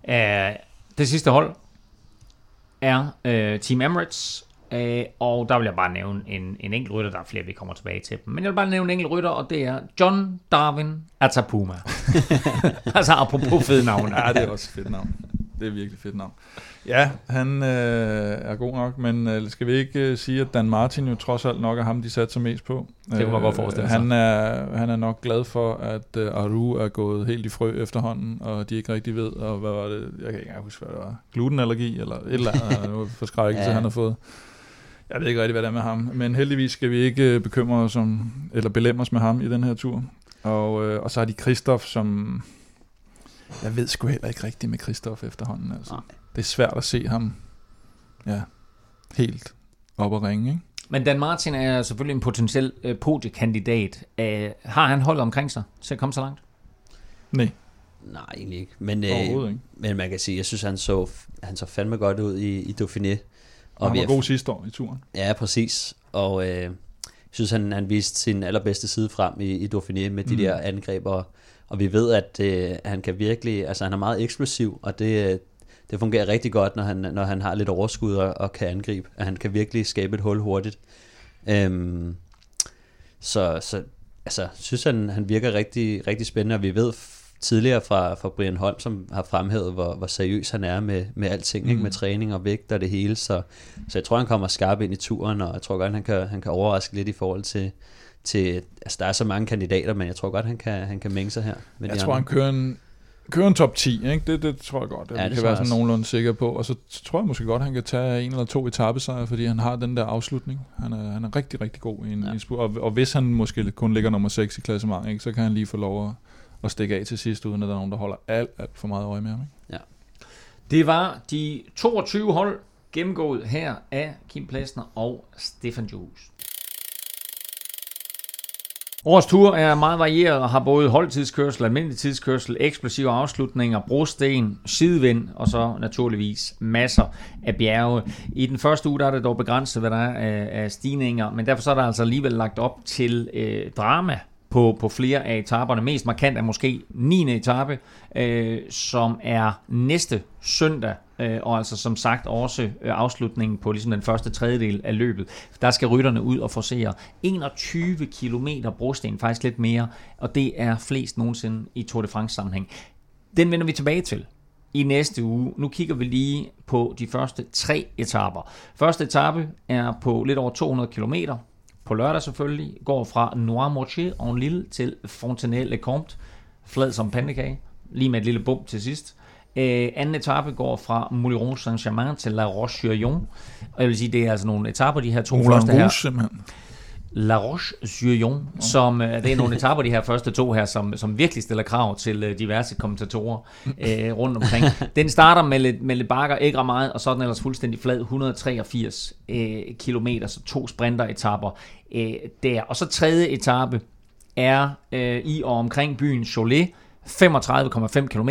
Uh, det sidste hold er uh, Team Emirates, uh, og der vil jeg bare nævne en, en enkelt rytter, der er flere, vi kommer tilbage til. Men jeg vil bare nævne en enkelt rytter, og det er John Darwin Atapuma. [laughs] [laughs] altså apropos fede navn. ja, det er også fedt navn. Det er virkelig fedt navn. Ja, han øh, er god nok, men øh, skal vi ikke øh, sige, at Dan Martin jo trods alt nok er ham, de satte sig mest på? Det kunne man godt forestille sig. Han er, han er nok glad for, at øh, Aru er gået helt i frø efterhånden, og de ikke rigtig ved, og hvad var det, jeg kan ikke engang huske, hvad det var, glutenallergi, eller et eller andet [laughs] forskrækkelse, ja. han har fået. Jeg ved ikke rigtig, hvad det er med ham, men heldigvis skal vi ikke øh, bekymre os om, eller belemme os med ham i den her tur. Og, øh, og så har de Kristoff, som... Jeg ved sgu heller ikke rigtigt med Kristoff efterhånden. Altså. Nej det er svært at se ham ja, helt op og ringe. Ikke? Men Dan Martin er selvfølgelig en potentiel øh, podiekandidat. Æh, har han holdet omkring sig til at komme så langt? Nej. Nej, egentlig ikke. Men, øh, ikke. men man kan sige, jeg synes, han så, han så fandme godt ud i, i Dauphiné. Og han var god sidste år i turen. Ja, præcis. Og øh, jeg synes, han, han viste sin allerbedste side frem i, i Dauphiné med de mm. der angreb. Og, og vi ved, at øh, han kan virkelig, altså han er meget eksplosiv, og det, det fungerer rigtig godt, når han, når han har lidt overskud og, og kan angribe. At han kan virkelig skabe et hul hurtigt. Øhm, så, så altså, synes han, han virker rigtig, rigtig spændende, og vi ved tidligere fra, fra Brian Holm, som har fremhævet, hvor, hvor seriøs han er med, med alting, mm. ikke? med træning og vægt og det hele. Så, så jeg tror, han kommer skarp ind i turen, og jeg tror godt, han kan, han kan overraske lidt i forhold til, til, altså der er så mange kandidater, men jeg tror godt, han kan, han kan mænge sig her. Med jeg tror, andre. han kører en, køre en top 10, ikke? Det, det tror jeg godt, at ja, det kan være sådan nogenlunde sikker på. Og så tror jeg måske godt, han kan tage en eller to etappesejre, fordi han har den der afslutning. Han er, han er rigtig, rigtig god i en, ja. en og, og hvis han måske kun ligger nummer 6 i klassementet, ikke, så kan han lige få lov at, at stikke af til sidst, uden at der er nogen, der holder alt, alt for meget øje med ham. Ikke? Ja. Det var de 22 hold gennemgået her af Kim Plesner og Stefan Jules. Årets tur er meget varieret og har både holdtidskørsel, almindelig tidskørsel, eksplosive afslutninger, brosten, sidevind og så naturligvis masser af bjerge. I den første uge der er det dog begrænset, hvad der er af, stigninger, men derfor så er der altså alligevel lagt op til øh, drama på, på flere af etaperne. Mest markant er måske 9. etape, øh, som er næste søndag, øh, og altså som sagt også øh, afslutningen på ligesom den første tredjedel af løbet. Der skal rytterne ud og forsere 21 km brosten, faktisk lidt mere, og det er flest nogensinde i Tour de France sammenhæng. Den vender vi tilbage til i næste uge. Nu kigger vi lige på de første tre etaper. Første etape er på lidt over 200 km, på lørdag selvfølgelig, går fra Noirmoutier en Lille til Fontenay-le-Comte, flad som pandekage, lige med et lille bump til sidst. Øh, anden etape går fra Mouliron Saint-Germain til La Roche-sur-Yon. Og jeg vil sige, det er altså nogle etaper, de her to Moulin første her. Simpelthen. La Roche-sur-Yon, oh. som uh, det er nogle etaper, de her første to her, som, som virkelig stiller krav til uh, diverse kommentatorer uh, rundt omkring. Den starter med lidt, med lidt bakker, ikke ret meget, og så er den ellers fuldstændig flad, 183 uh, km, så to sprinter-etapper uh, der. Og så tredje etape er uh, i og omkring byen Cholet, 35,5 km,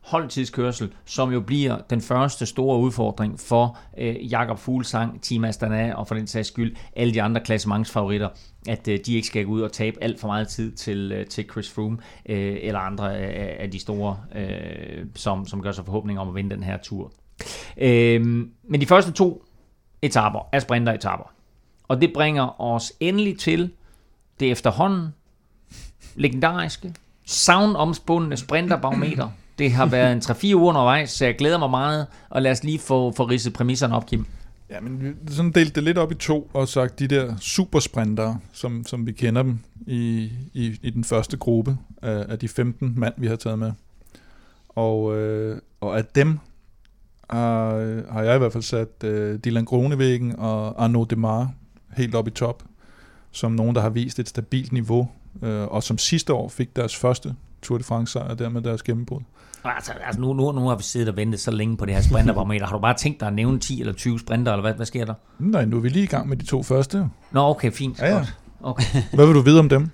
holdtidskørsel, som jo bliver den første store udfordring for øh, Jakob Fuglsang, Team Astana og for den sags skyld alle de andre klassementsfavoritter, at øh, de ikke skal gå ud og tabe alt for meget tid til, øh, til Chris Froome øh, eller andre af, af de store, øh, som, som gør sig forhåbninger om at vinde den her tur. Øh, men de første to etaper er sprinter-etaper. Og det bringer os endelig til det efterhånden legendariske, savnomspundne sprinterbarometer. Det har været en 3-4 uger undervejs, så jeg glæder mig meget, og lad os lige få, få ridset præmisserne op, Kim. Ja, men vi sådan delte det lidt op i to, og sagt de der supersprintere, som, som vi kender dem i, i, i den første gruppe af, af de 15 mand, vi har taget med. Og, øh, og af dem har, har jeg i hvert fald sat øh, Dylan Gronevæggen og Arnaud Demar helt op i top, som nogen, der har vist et stabilt niveau, øh, og som sidste år fik deres første Tour de France sejr, og dermed deres gennembrud. Altså, altså nu, nu, nu har vi siddet og ventet så længe på det her sprinterbarometer. Har du bare tænkt dig at nævne 10 eller 20 sprinter, eller hvad, hvad sker der? Nej, nu er vi lige i gang med de to første. Nå, okay, fint. Ja, ja. Godt. Okay. [laughs] Hvad vil du vide om dem?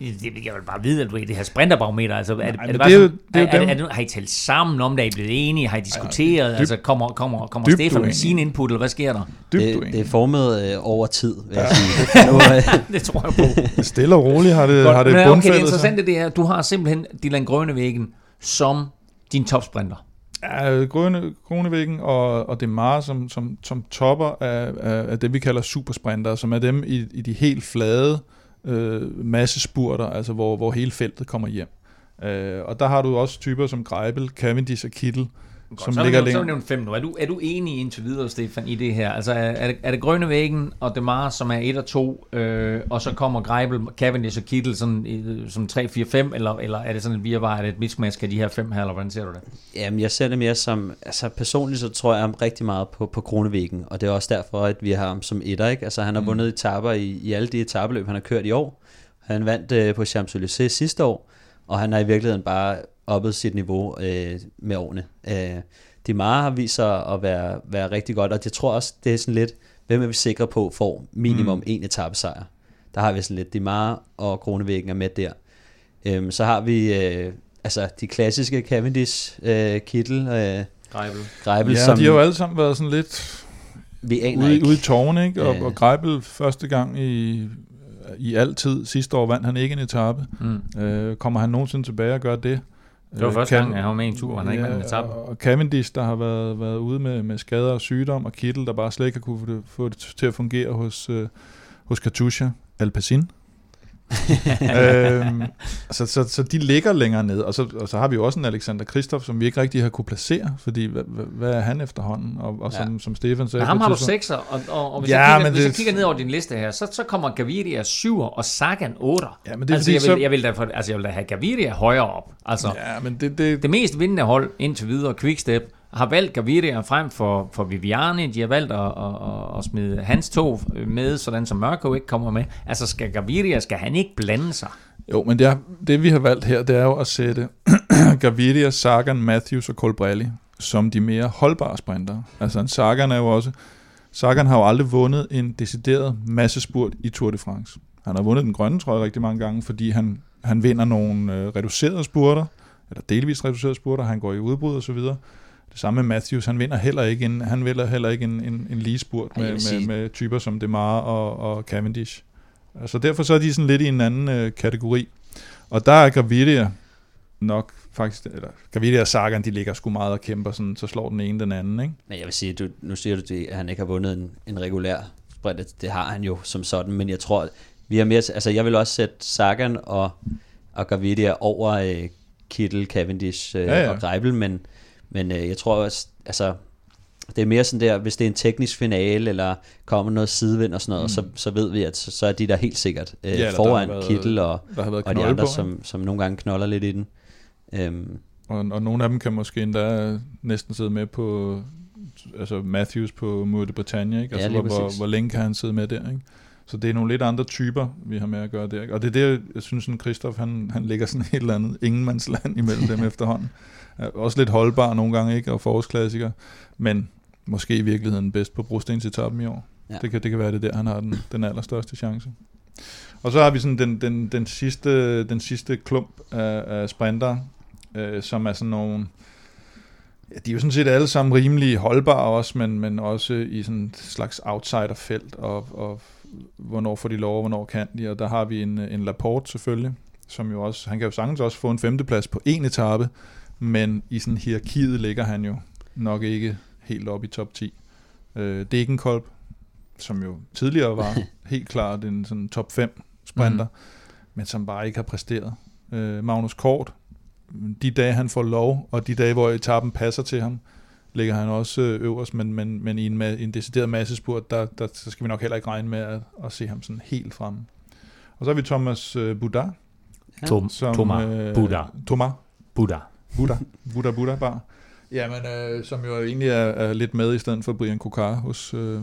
Det, jeg vil bare vide, at du er i det her sprinterbarometer. Altså, er, det, Nej, er det bare det er sådan- det er er, er, er, har I talt sammen om det? Er I blevet enige? Har I diskuteret? dyb- altså, kommer, kommer, kommer dybt Stefan med uenige. sin input, eller hvad sker der? Dybt Det, det er formet øh, over tid, vil jeg sige. [laughs] Nu, [laughs] øh, det tror jeg på. Stille og roligt har det, Godt, har det men okay, det bundfældet sig. interessante det er, at du har simpelthen Dylan Grønevæggen som din topsprinter. Ja, Grøne, Kronevæggen og, og Demar, som, som, som topper af, af, af det, vi kalder supersprinter, som er dem i, i de helt flade øh, massespurter, altså hvor, hvor hele feltet kommer hjem. Øh, og der har du også typer som Greibel, Cavendish og Kittel, som så er ligger nævnt- så er nævnt fem nu. Er du, er du enig indtil videre, Stefan, i det her? Altså, er, er, det, er det Grønnevæggen og Demar, som er 1 og 2, øh, og så kommer Greibel, Cavendish og Kittel sådan, øh, som 3, 4, 5, eller, eller er det sådan et virvar, er det et mismatch af de her fem her, eller hvordan ser du det? Jamen, jeg ser det mere som, altså personligt så tror jeg rigtig meget på, på Kronevæggen, og det er også derfor, at vi har ham som etter, ikke? Altså han har mm. vundet etaper i, i alle de etabeløb, han har kørt i år. Han vandt øh, på Champs-Élysées sidste år, og han har i virkeligheden bare oppet sit niveau øh, med årene. Øh, Demar har vist sig at være, være rigtig godt, og jeg tror også, det er sådan lidt, hvem er vi sikre på får minimum mm. en etappesejr. Der har vi sådan lidt, Demar og Kronevæggen er med der. Øhm, så har vi øh, altså de klassiske Cavendish, øh, Kittel, øh, Greibel. Greibel, Ja, som de har jo alle sammen været sådan lidt vi aner ude, ikke. ude i tårne, ikke? Og, Ja. og Greibel første gang i, i altid. Sidste år vandt han ikke en etape. Mm. Øh, kommer han nogensinde tilbage og gør det? Det var Øh, første Cav- gang, jeg var med i en tur, og han har ikke været etape. og Cavendish, der har været, været ude med, med skader og sygdom, og Kittel, der bare slet ikke har kunne få det, få det til at fungere hos, øh, hos Katusha Alpecin. [laughs] øhm, så, så, så de ligger længere ned, og så, og så har vi jo også en Alexander Kristoff, som vi ikke rigtig har kunne placere, fordi hvad, hvad, er han efterhånden? Og, og som, Ja. som Stefan sagde... Men ham har du sekser, og, og, og hvis, Ja, jeg kigger, hvis jeg kigger ned over din liste her, så, så kommer Gaviria 7 og Sagan 8. Ja, men det altså, fordi, jeg, så- vil, jeg, vil derfor, altså, jeg vil da have Gaviria højere op. Altså, ja. Ja, men det, det, Det mest vindende hold indtil videre, Quickstep, har valgt Gaviria frem for, for Viviani. De har valgt at, at, at, at smide hans to med, sådan som Mørko ikke kommer med. Altså skal Gaviria, skal han ikke blande sig? Jo, men det, er, det vi har valgt her, det er jo at sætte [clears throat] Gaviria, Sagan, Matthews og Colbrelli som de mere holdbare sprinter. Altså en Sagan er jo også... Sagan har jo aldrig vundet en decideret massespurt i Tour de France. Han har vundet den grønne trøje rigtig mange gange, fordi han, han vinder nogle øh, reducerede spurter, eller delvis reducerede spurter, han går i udbrud og så videre. Det samme med Matthews, han vinder heller ikke en, han vinder heller ikke en, en, en lige spurt med, med, med typer som Demar og, og Cavendish. Altså derfor så er de sådan lidt i en anden øh, kategori. Og der er Gaviria nok faktisk, eller Gaviria og Sagan, de ligger sgu meget og kæmper, sådan, så slår den ene den anden, ikke? Men jeg vil sige, du, nu siger du, det, at han ikke har vundet en, en regulær sprint. Det har han jo som sådan, men jeg tror, vi har mere... Altså, jeg vil også sætte Sagan og, og Gaviria over øh, Kittel, Cavendish øh, ja. ja. og Greibel, men, men øh, jeg tror også, altså, det er mere sådan der, hvis det er en teknisk finale, eller kommer noget sidevind og sådan noget, mm. så, så ved vi, at så, så er de der helt sikkert øh, ja, foran været- Kittel og, og de andre, på, som, som nogle gange knoller lidt i den. Øhm, og, og nogle af dem kan måske endda næsten sidde med på, altså Matthews på Mur de Bretagne, ikke? Ja, Altså, lige hvor, hvor, hvor længe kan han sidde med der, ikke? Så det er nogle lidt andre typer, vi har med at gøre der. Ikke? Og det er det, jeg synes, at Christoph, han, han ligger sådan et eller andet ingenmandsland imellem dem [laughs] efterhånden. Også lidt holdbar nogle gange, ikke? Og forårsklassiker. Men måske i virkeligheden bedst på brostensetappen i år. Ja. Det, kan, det kan være det er der, han har den, den allerstørste chance. Og så har vi sådan den, den, den, sidste, den sidste klump af, af sprinter, øh, som er sådan nogle... Ja, de er jo sådan set alle sammen rimelig holdbare også, men, men også i sådan et slags outsiderfelt, og, og hvornår får de lov, og hvornår kan de, og der har vi en, en Laporte selvfølgelig, som jo også, han kan jo sagtens også få en femteplads på en etape, men i sådan hierarkiet ligger han jo nok ikke helt op i top 10. Øh, Degenkolb, som jo tidligere var [laughs] helt klart en sådan top 5 sprinter, mm. men som bare ikke har præsteret. Øh, Magnus Kort, de dage han får lov, og de dage, hvor etappen passer til ham, ligger han også øh, øverst, men, men, men i en, en decideret massespurt, der, der, så skal vi nok heller ikke regne med at, at se ham sådan helt fremme. Og så har vi Thomas øh, Buddha. Ja. Tom, som, Thomas øh, Buddha. Thomas Buddha. Buddha. Buddha Buddha bare. Jamen, øh, som jo egentlig er, er lidt med i stedet for Brian Kokar hos, øh,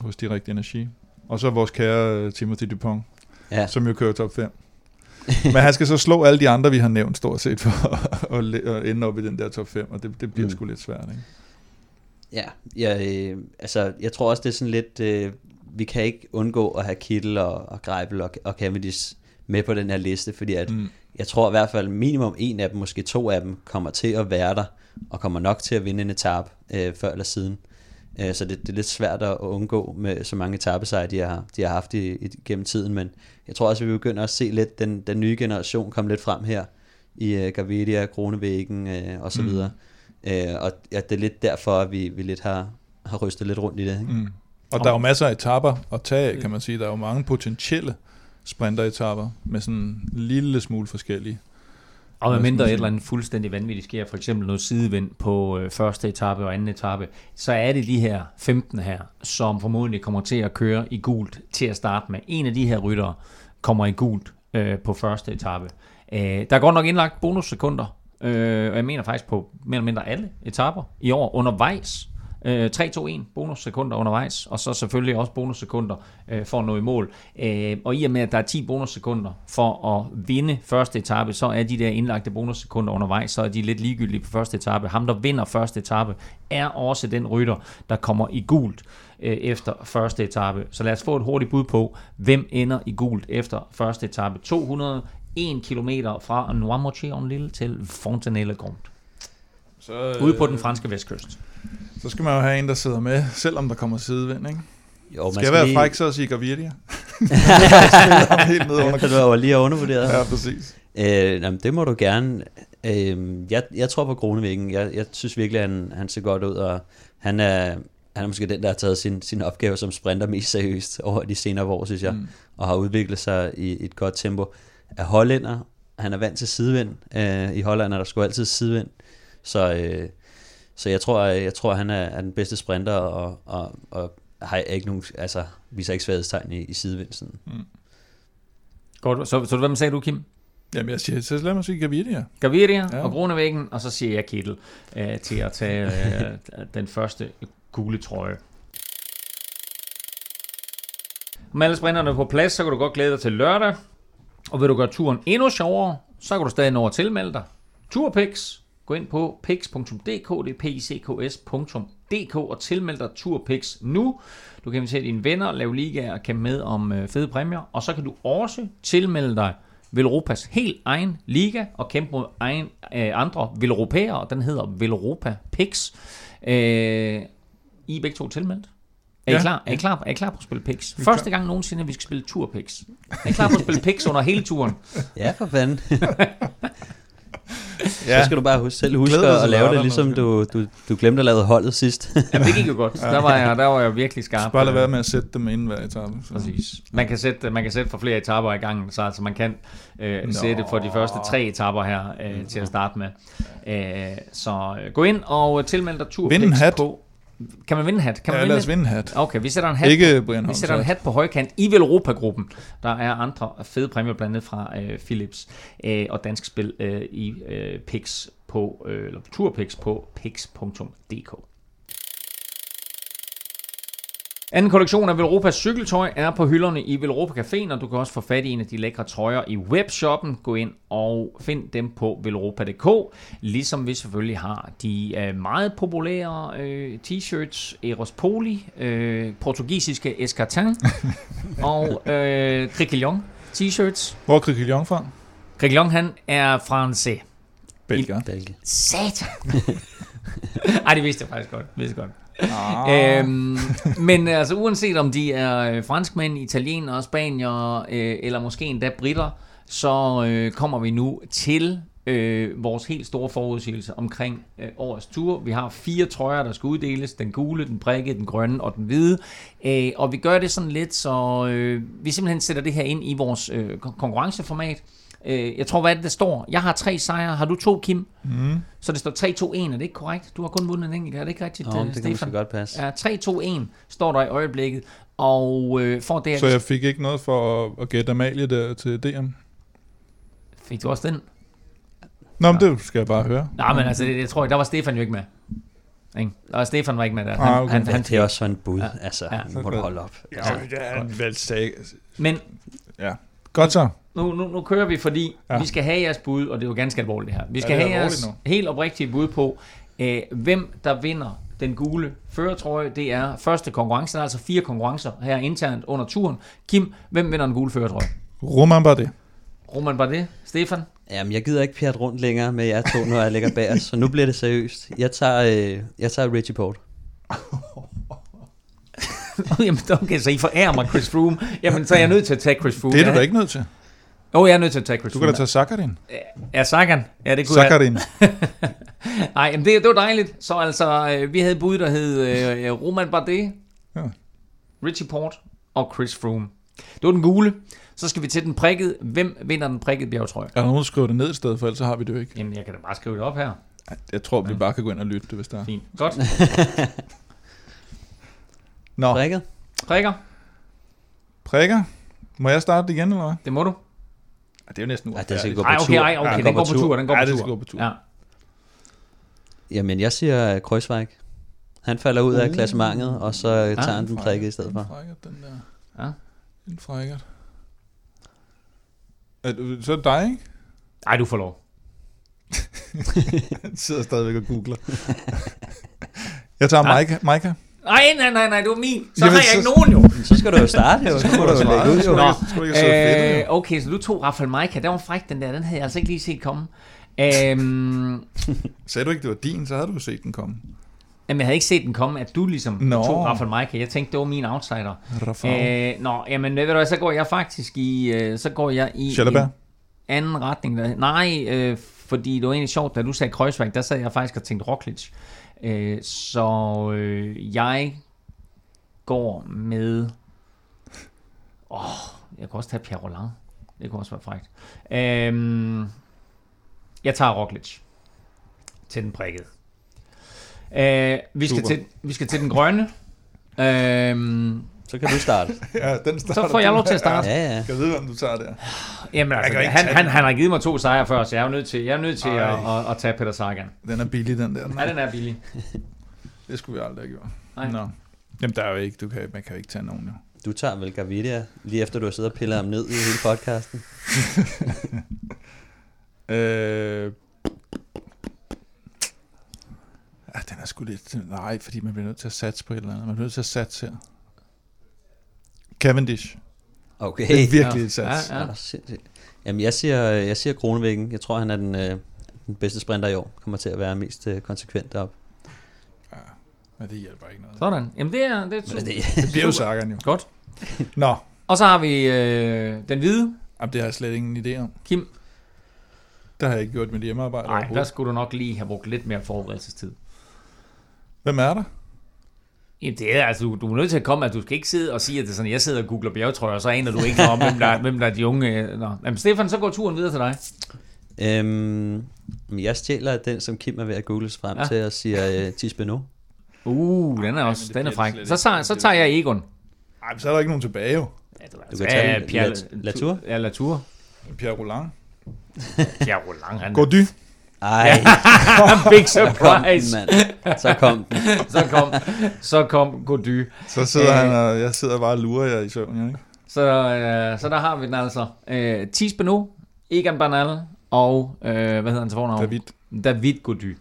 hos Direct Energi. Og så vores kære øh, Timothy Dupont, ja. som jo kører top 5. Men han skal så slå alle de andre, vi har nævnt stort set, for [laughs] at, at ende op i den der top 5, og det, det bliver mm. sgu lidt svært, ikke? Ja, ja øh, altså, jeg tror også, det er sådan lidt, øh, vi kan ikke undgå at have Kittel og, og Greibel og, og Cavendish med på den her liste, fordi at, mm. jeg tror i hvert fald minimum en af dem, måske to af dem, kommer til at være der, og kommer nok til at vinde en etape øh, før eller siden. Øh, så det, det er lidt svært at undgå med så mange etappesejre, de har, de har haft i, i, gennem tiden, men jeg tror også, at vi begynder at se lidt den, den nye generation komme lidt frem her i uh, Gavidia, Kronevæggen uh, og så mm. videre. Uh, og ja, det er lidt derfor, at vi, vi lidt har, har rystet lidt rundt i det. Ikke? Mm. Og der er jo masser af etapper at tage kan man sige. Der er jo mange potentielle sprinteretapper med sådan en lille smule forskellige. Og med mindre et eller andet fuldstændig vanvittigt sker, for eksempel noget sidevind på øh, første etape og anden etape, så er det de her 15 her, som formodentlig kommer til at køre i gult til at starte med. En af de her ryttere kommer i gult øh, på første etape. Øh, der er godt nok indlagt bonussekunder, øh, og jeg mener faktisk på mere eller mindre alle etaper i år undervejs. Øh, 3-2-1 bonussekunder undervejs, og så selvfølgelig også bonussekunder øh, for at nå i mål. Øh, og i og med, at der er 10 bonussekunder for at vinde første etape, så er de der indlagte bonussekunder undervejs, så er de lidt ligegyldige på første etape. Ham, der vinder første etape, er også den rytter, der kommer i gult øh, efter første etape. Så lad os få et hurtigt bud på, hvem ender i gult efter første etape. 200 km fra Noirmoutier-en-Lille til Fontenelle-Grund. Så, øh, Ude på den franske vestkyst. Så skal man jo have en, der sidder med, selvom der kommer sidevind, ikke? Jo, man skal, skal jeg være lige... fræk så at sige Gaviria? helt ned under. Du var lige undervurderet. Ja, præcis. Øh, jamen, det må du gerne. Øh, jeg, jeg tror på Kronevæggen. Jeg, jeg synes virkelig, at han, han ser godt ud, og han er, han er måske den, der har taget sin, sin opgave som sprinter mest seriøst over de senere år, synes jeg, mm. og har udviklet sig i, i et godt tempo. Er hollænder, han er vant til sidevind. Øh, I Holland er der sgu altid sidevind. Så, øh, så jeg tror, jeg tror han er, er den bedste sprinter, og, og, og har ikke nogen, altså, viser ikke svaghedstegn i, i sidevind. Mm. Godt, så, så hvad sagde du, Kim? Jamen, jeg siger, så lad mig sige Gaviria. Gaviria ja. og Grunevæggen, og så siger jeg Kittel øh, til at tage [laughs] øh, den første gule trøje. Med alle sprinterne på plads, så kan du godt glæde dig til lørdag. Og vil du gøre turen endnu sjovere, så kan du stadig nå at tilmelde dig. Turpix. Gå ind på pix.dk, det er picks.dk og tilmeld dig Turpix nu. Du kan invitere dine venner, lave ligaer og kæmpe med om øh, fede præmier. Og så kan du også tilmelde dig Velropas helt egen liga og kæmpe mod egen, øh, andre Velropæere. Den hedder Velropa Pix. Øh, I er begge to tilmeldt. Er I, klar? Er, I klar? er I klar på at spille Pix? Første gang nogensinde, at vi skal spille Tour Pix. Er I klar på at spille Pix under hele turen? Ja, for fanden. [laughs] [laughs] ja. Så skal du bare huske, selv huske at, at lave det, ligesom du, du, du glemte at lave holdet sidst. Jamen, det gik jo godt. [laughs] Der var jeg, der var jeg virkelig skarp. Bare lade være med at sætte dem inden hver etape. Så. Præcis. Man kan, sætte, man kan sætte for flere etaper i gangen, så altså man kan øh, sætte for de første tre etaper her øh, til at starte med. Øh, så øh, gå ind og tilmeld dig Turpix på kan man vinde en hat? Kan man ja, vinde lad os vinde en hat. Okay, vi sætter en hat, Ikke på, vi sætter en hat på højkant i Velropa-gruppen. Der er andre fede præmier, blandt andet fra øh, Philips øh, og Dansk Spil øh, i øh, Pix på, øh, eller Turpix på pix.dk. Anden kollektion af Velropas cykeltøj er på hylderne i Velropa Caféen, og du kan også få fat i en af de lækre trøjer i webshoppen. Gå ind og find dem på velropa.dk, ligesom vi selvfølgelig har de øh, meget populære øh, t-shirts Eros Poli, øh, portugisiske Escartin [laughs] og øh, Criquillon t-shirts. Hvor er Criquillon fra? Criquillon han er francais. Belgier. Belgien. Satan! [laughs] Ej, det vidste jeg faktisk godt. Det vidste jeg godt. Ah. Øhm, men altså, uanset om de er øh, franskmænd, italienere, spanier, øh, eller måske endda britter, så øh, kommer vi nu til øh, vores helt store forudsigelse omkring øh, årets tur. Vi har fire trøjer, der skal uddeles. Den gule, den prikkede, den grønne og den hvide. Øh, og vi gør det sådan lidt, så øh, vi simpelthen sætter det her ind i vores øh, konkurrenceformat. Øh, jeg tror, hvad er det, der står? Jeg har tre sejre. Har du to, Kim? Mm. Så det står 3-2-1, er det ikke korrekt? Du har kun vundet en enkelt, er det ikke rigtigt, Nå, øh, det kan måske Stefan? godt passe. Ja, 3-2-1 står der i øjeblikket. Og øh, for det Så jeg fik ikke noget for at, at gætte Amalie der til DM? fik du også den. Nå, men det skal jeg bare høre. Nej, men altså, det, jeg tror ikke, der var Stefan jo ikke med. Ikke? Der var Stefan var ikke med der. Han, Ah, okay. han, Han, det er også sådan en bud. Ja. Ja. Altså, Ja. ja. må du holde op. Altså, Ja, ja, vel sag. men Ja. Godt så. Nu, nu, nu kører vi, fordi Ja. ja. vi skal have jeres bud, og det er jo ganske alvorligt det her. Vi skal er have jeres alvorligt helt oprigtige bud på, øh, hvem der vinder den gule førertrøje. Det er første konkurrence. Der er altså fire konkurrencer her internt under turen. Kim, hvem vinder den gule førertrøje? Roman Bardet. Roman Bardet? Stefan? Jamen, jeg gider ikke pjat rundt længere med jer to, når jeg ligger bag os, så nu bliver det seriøst. Jeg tager, øh, jeg tager Richie Port. [laughs] Jamen, okay, så I forærer mig Chris Froome. Jamen, så er jeg nødt til at tage Chris Froome. Det er du Ja. da ikke nødt til. Jo, jeg er nødt til at tage Chris Du kan da tage Sakarin. Ja, Sagan. Ja, det kunne. Sakarin. [laughs] Nej, men det, det var dejligt. Så altså, øh, vi havde bud, der hed øh, Roman Bardet, Ja. Richie Port og Chris Froome. Det var den gule. Så skal vi til den prikkede. Hvem vinder den prikkede bjergtrøje? Er der nogen, der skriver det ned i stedet, for ellers så har vi det jo ikke. Jamen, jeg kan da bare skrive det op her. Jeg tror, vi bare kan gå ind og lytte det, hvis der er. Fint. Godt. Nå, Prikket? Prikker. prikker. Må jeg starte igen, eller hvad? Det må du. Ja, det er jo næsten Ja, det skal gå på Ej, okay, tur. ej, okay. Den Den går på tur. Den går Ja, på det tur. skal gå på tur. Ja. Jamen, jeg siger uh, Kreuzweig. Han falder ud af klassementet, og så uh, tager han den prikke i stedet for. Frækkert, den der. Ja. En frækkert. Er du, så er det dig, ikke? Ej, du får lov. [laughs] Han sidder stadigvæk og googler. jeg tager Ja. Maika. Nej, nej, nej, nej, det var min. Så Jamen, har jeg så- ikke nogen jo. [laughs] Så skal du jo starte, jo. Så må du jo lægge ud, jo. Nå, øh, okay, så du tog Rafael Maika. Den var fræk, den der. Den havde jeg altså ikke lige set komme. Øhm, [laughs] Sagde du ikke, det var din, så havde du set den komme. jamen, jeg havde ikke set den komme, at du ligesom Nå. tog Rafael Maika. Jeg tænkte, det var min outsider. Rafael. Øh, nå, jamen, ved du hvad, så går jeg faktisk i, øh, så går jeg i Schelleberg. en anden retning. Der, nej, øh, fordi det var egentlig sjovt, da du sagde Kreuzberg, der sad jeg faktisk og tænkte Roglic. Øh, så øh, jeg går med... Åh, jeg kan også tage Pierre Roland. Det kunne også være frækt. Øhm, jeg tager Roglic til den prikkede. Øh, vi, skal til, vi skal til den grønne. Øhm, Så kan du starte. [laughs] Ja, den starter så får jeg lov til at starte. Ja, ja. Kan vide, hvem du tager der? Jamen altså, han, han, den. han har givet mig to sejre før, så jeg er nødt til, jeg er nødt til at, at, at, tage Peter Sagan. Den er billig, den der. Ja, den er billig. [laughs] Det skulle vi aldrig have gjort. Nej. Nå. Jamen, der er jo ikke, du kan, man kan jo ikke tage nogen, jo. Du tager vel Gaviria, lige efter du har siddet og pillet ham ned i hele podcasten. [laughs] Øh... Ja, den er sgu lidt... Nej, fordi man bliver nødt til at satse på et eller andet. Man bliver nødt til at satse her. Cavendish. Okay. Det er virkelig Ja. et sats. Ja, Ja. ja. Ja. Sindssygt. Jamen, jeg siger, jeg siger Kronevæggen. Jeg tror, han er den, øh, den bedste sprinter i år. Kommer til at være mest øh, konsekvent deroppe. Men det hjælper ikke noget. Sådan. Jamen det er, det er Men det, Det bliver jo Sagan jo. godt. Nå, Og så har vi øh, den hvide. Jamen, det har jeg slet ingen idé om. Kim. Det har jeg ikke gjort mit hjemmearbejde Nej, der skulle du nok lige have brugt lidt mere forberedelsestid. Hvem er der? Jamen det er altså, du, du er nødt til at komme, at du skal ikke sidde og sige, at det er sådan, jeg sidder og googler bjergetrøjer, og så aner du ikke om, hvem der, er- hvem der er de unge. øh, Nå. Jamen Stefan, så går turen videre til dig. øhm, men jeg stjæler den, som Kim er ved at google frem Ja. til, og siger øh, Tisbeno. Uh, den er også, det den er fræk. Så, ikke. så tager jeg Egon. Ej, men så er der ikke nogen tilbage jo. Ja, du, Du kan tage La- Latour. Ja, Latour. Pierre Roland. Ja, Roland, han. Gody. Ej, Big [laughs] så kom surprise. den, mand. Så kom den. så kom, så kom Gody. Så sidder Øh. han og jeg sidder bare og lurer jer i søvn, ikke? Så, øh, så der har vi den altså. Øh, Thies Benoit, Egan Bernal og, øh, hvad hedder han til fornavn? David. David Gody.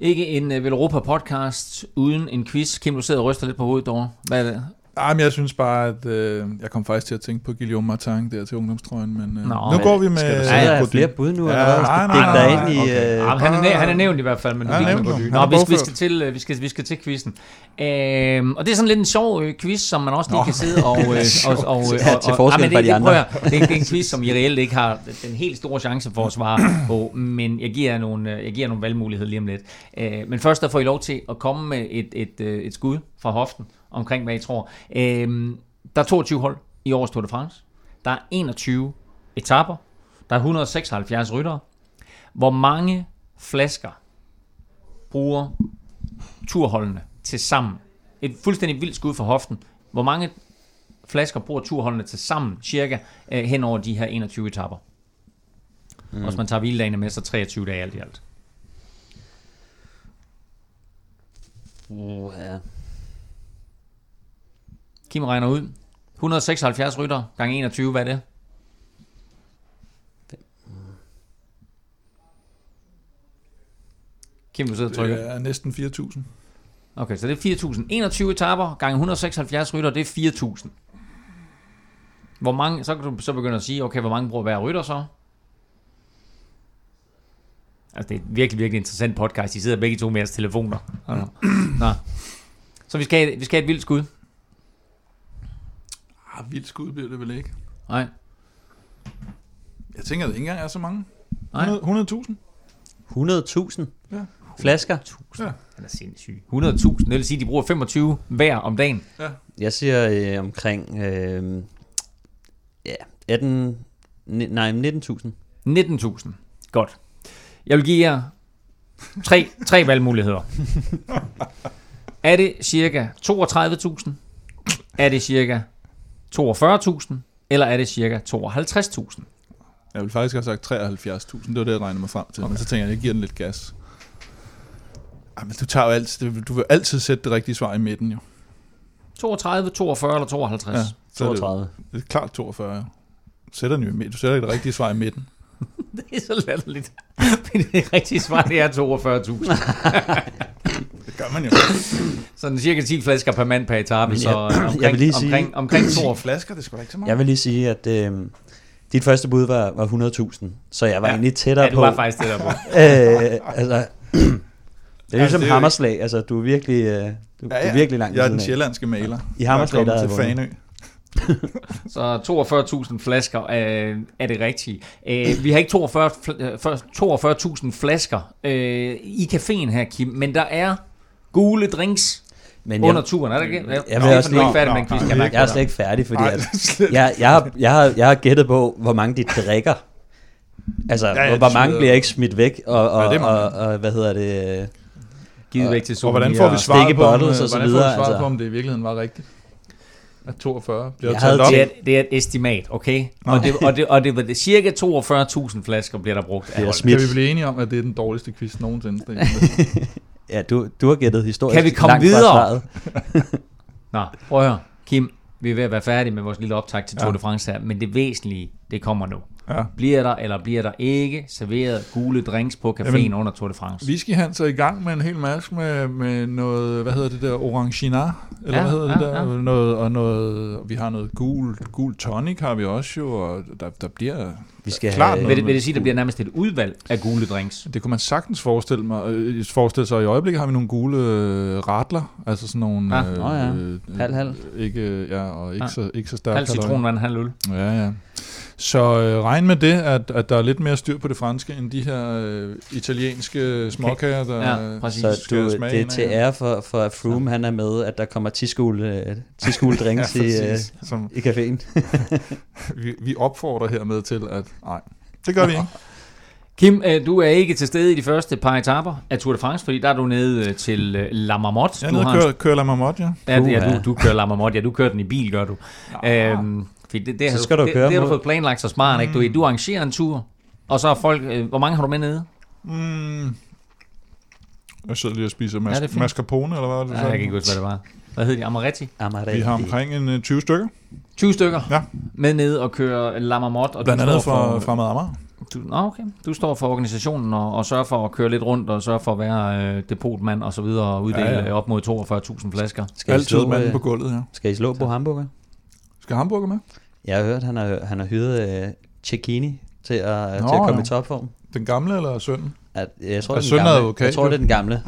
Ikke en uh, Velropa podcast uden en quiz. Kim, du sidder og ryster lidt på hovedet over. Hvad er det? Ej, men jeg synes bare, at øh, jeg kom faktisk til at tænke på Guillaume Martin der til ungdomstrøjen, men øh, Nå, nu men går vi med... Skal du have Godin. flere bud nu? Ja, eller nej, ind i... okay. øh, han, er, næ- han er nævnt i hvert fald, men du nævnt. Han Nå, vi, vi, skal til, øh, vi, skal, vi skal til quizzen. Øhm, og det er sådan lidt en sjov øh, quiz, som man også lige Nå. kan sidde og... [laughs] Øh, og, og, og, Ja, og, til forskel fra det, de andre. det, er, det er en quiz, som I reelt ikke har den helt store chance for at svare [clears throat] på, men jeg giver nogle, øh, jeg giver nogle valgmuligheder lige om lidt. Øh, men først der får I lov til at komme med et, et, øh, et skud fra hoften omkring, hvad I tror. Øh, der er 22 hold i årets Tour de France. Der er 21 etapper. Der er 176 ryttere. Hvor mange flasker bruger turholdene til sammen? Et fuldstændig vildt skud for hoften. Hvor mange flasker bruger turholdene til sammen, cirka, øh, hen over de her 21 etapper? Mm. Og hvis man tager hviledagene med, så 23 dage alt i alt. Uh, ja. Kim regner ud. 176 rytter gange 21, hvad er det? Kim, du sidder og trykker. Det er næsten 4.000. Okay, så det er 4.000. 21 etaper gange 176 rytter, det er 4.000. Hvor mange, så kan du så begynde at sige, okay, hvor mange bruger hver rytter så? Altså, det er et virkelig, virkelig interessant podcast. De sidder begge to med jeres telefoner. Nå. Så vi skal, have, vi skal have et vildt skud. Ah, vildt skud bliver det vel ikke. Nej. Jeg tænker, at det ikke engang er så mange. Nej. 100 100.000? 100.000 Ja. flasker. Ja. Han er sindssyg. 100.000, det vil sige, at de bruger 25 hver om dagen. Jeg siger øh, omkring... Øh, ja, 18... ni- Nej, 19.000. 19.000. Godt. Jeg vil give jer tre, tre valgmuligheder. Er det cirka 32.000? Er det cirka 42.000? Eller er det cirka 52.000? Jeg vil faktisk have sagt 73.000. Det var det, jeg regnede mig frem til. Okay. Men så tænker jeg, at jeg giver den lidt gas. Ej, men du, tager jo altid, du vil altid sætte det rigtige svar i midten, jo. 32, 42 eller 52? Ja, Ja. så er det, jo- 32. det er klart 42, jo. Du sætter den jo i midten. Du sætter det rigtige svar i midten. [laughs] Det er så latterligt. [laughs] Men det rigtige svar, det er 42.000. [laughs] Gør man jo. [coughs] Sådan cirka 10 flasker per mand per etape, så jeg- omkring, jeg vil lige sige- omkring, omkring [coughs] 42. flasker, det er da ikke så meget. Jeg vil lige sige, at øh, dit første bud var, var 100.000, så jeg var Ja. egentlig tættere Ja, du på. var faktisk det der på. [laughs] øh, altså, [clears throat] det er ligesom jo hammerslag, altså du er virkelig, øh, du, ja, ja. du er virkelig langt Jeg er den sjællandske maler. I Hammerslag, der er til Fanø. [laughs] Så 42.000 flasker øh, er det rigtige. Øh, vi har ikke 42 fl- øh, for- 42.000 flasker øh, i caféen her, Kim, men der er gule drinks Men under jeg, turen, er der ikke? Jeg, jeg vil også du er ikke færdig med en quiz, jeg jeg er slet ikke færdig, fordi at, [laughs] jeg, jeg, har, jeg, har, jeg har gættet på, hvor mange de drikker. Altså, Ja, ja, hvor det mange bliver ikke smidt væk, og, og, Ja, det og, og, hvad hedder det, Givet væk til Og solen. hvordan får vi svaret på, om, og hvordan får vi svaret altså. på, om det i virkeligheden var rigtigt? At 42 bliver Jeg op. det er, det er et estimat, okay? Og det, og det, og det, det, cirka 42.000 flasker bliver der brugt af Bliver holdet. smidt. Kan vi blive enige om, at det er den dårligste quiz nogensinde? [laughs] ja, du, du har gættet historisk Kan vi komme langt videre? [laughs] Nå, prøv at høre. Kim, vi er ved at være færdige med vores lille optag til Tour Ja. de France her, men det væsentlige, det kommer nu. Ja. Bliver der eller bliver der ikke serveret gule drinks på caféen Jamen, under Tour de France? Whisky Hans er i gang med en hel masse med, med noget, hvad hedder det der, orangina? Eller Ja, hvad hedder det ja, der? ja. Noget, og noget, vi har noget gul, gul tonic har vi også jo, og der, der bliver... Vi skal Klart have, Vil det, vil det sige, at der bliver nærmest et udvalg af gule drinks? Det kunne man sagtens forestille mig. Øh, Forestille sig, i øjeblikket har vi nogle gule øh, ratler, altså sådan nogle... Ja. Nå ja. Halv, halv. Ikke, ja, og ikke, Ja. så, ikke så stærkt. Halv citronvand, halv øl. Ja, ja. Så øh, regn med det, at, at der er lidt mere styr på det franske, end de her øh, italienske småkager, der Ja, præcis. skal så du, smage det er til ære for, for at Froome, han er med, at der kommer tiskule, øh, tiskule [laughs] drinks ja, i, øh. Som i caféen. [laughs] vi, vi opfordrer hermed til, at nej, det gør vi ikke. [laughs] Kim, øh, du er ikke til stede i de første par etapper af Tour de France, fordi der er du nede øh, til La Marmotte. Jeg er du nede og kører, kører La Marmotte, ja. Ja, ja, du, du kører La Marmotte. Ja, du kører den i bil, gør du. Øhm, fordi det, det, Så har skal du det, køre det, har du fået planlagt så smart, ikke? Du, du arrangerer en tur, og så er folk... Øh, hvor mange har du med nede? Mm. Jeg sidder lige og spiser mas- Ja, det er mascarpone, eller hvad var det? Ja, jeg kan ikke huske, hvad det var. Hvad hed de? Amaretti? Amaretti. Vi har omkring en øh, 20 stykker, 20 stykker Ja. med nede og køre La Marmotte. Og blandt du andet fra for- Fremad Amager. Du, nå, okay. Du står for organisationen og, og sørger for at køre lidt rundt og sørger for at være øh, depotmand og så videre og uddele ja, ja. op mod 42.000 flasker. Skal Altid slå, manden på gulvet, ja. Skal I slå på hamburger? Skal hamburger med? Jeg har hørt, han har, han har hyret uh, Cecchini til at, Nå, til at komme ja. i topform. Den gamle eller sønnen? At, jeg tror, det er den gamle. Okay, jeg tror, det er den gamle.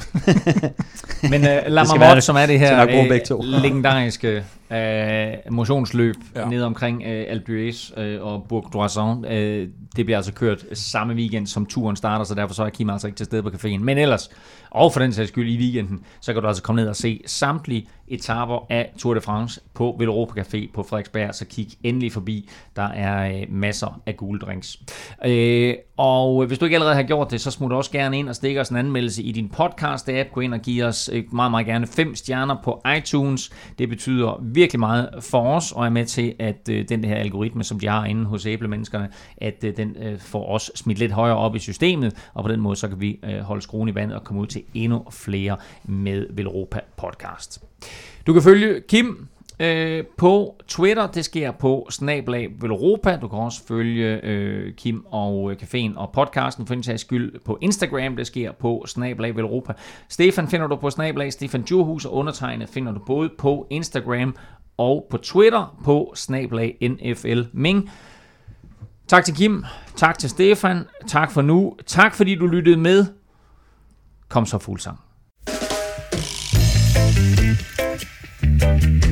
Men uh, lad mig op, som er det her uh, legendariske uh, motionsløb ja. ned omkring uh, Alpe d'Huez uh, og Bourg d'Oisson. Uh, det bliver altså kørt samme weekend, som turen starter, så derfor så er Kim altså ikke til stede på caféen. Men ellers, og for den sags skyld i weekenden, så kan du altså komme ned og se samtlige etaper af Tour de France på Villeuropa Café på Frederiksberg, så kig endelig forbi. Der er øh, masser af gule drinks. Øh, og hvis du ikke allerede har gjort det, så smut også gerne ind og stik os en anmeldelse i din podcast-app. Gå ind og giv os øh, meget, meget gerne fem stjerner på iTunes. Det betyder virkelig virkelig meget for os, og er med til, at øh, den her algoritme, som de har inde hos æblemenneskerne, at øh, den øh, får os smidt lidt højere op i systemet, og på den måde, så kan vi øh, holde skruen i vandet og komme ud til endnu flere med Velropa podcast. Du kan følge Kim øh, på Twitter. Det sker på Snablag Veloropa. Du kan også følge øh, Kim og øh, Caféen og podcasten for en sags skyld på Instagram. Det sker på Snablag Veloropa. Stefan finder du på Snablag. Stefan Djurhus og undertegnet finder du både på Instagram og på Twitter på Snablag NFL Ming. Tak til Kim, tak til Stefan, tak for nu, tak fordi du lyttede med. Kom så fuldsang. thank you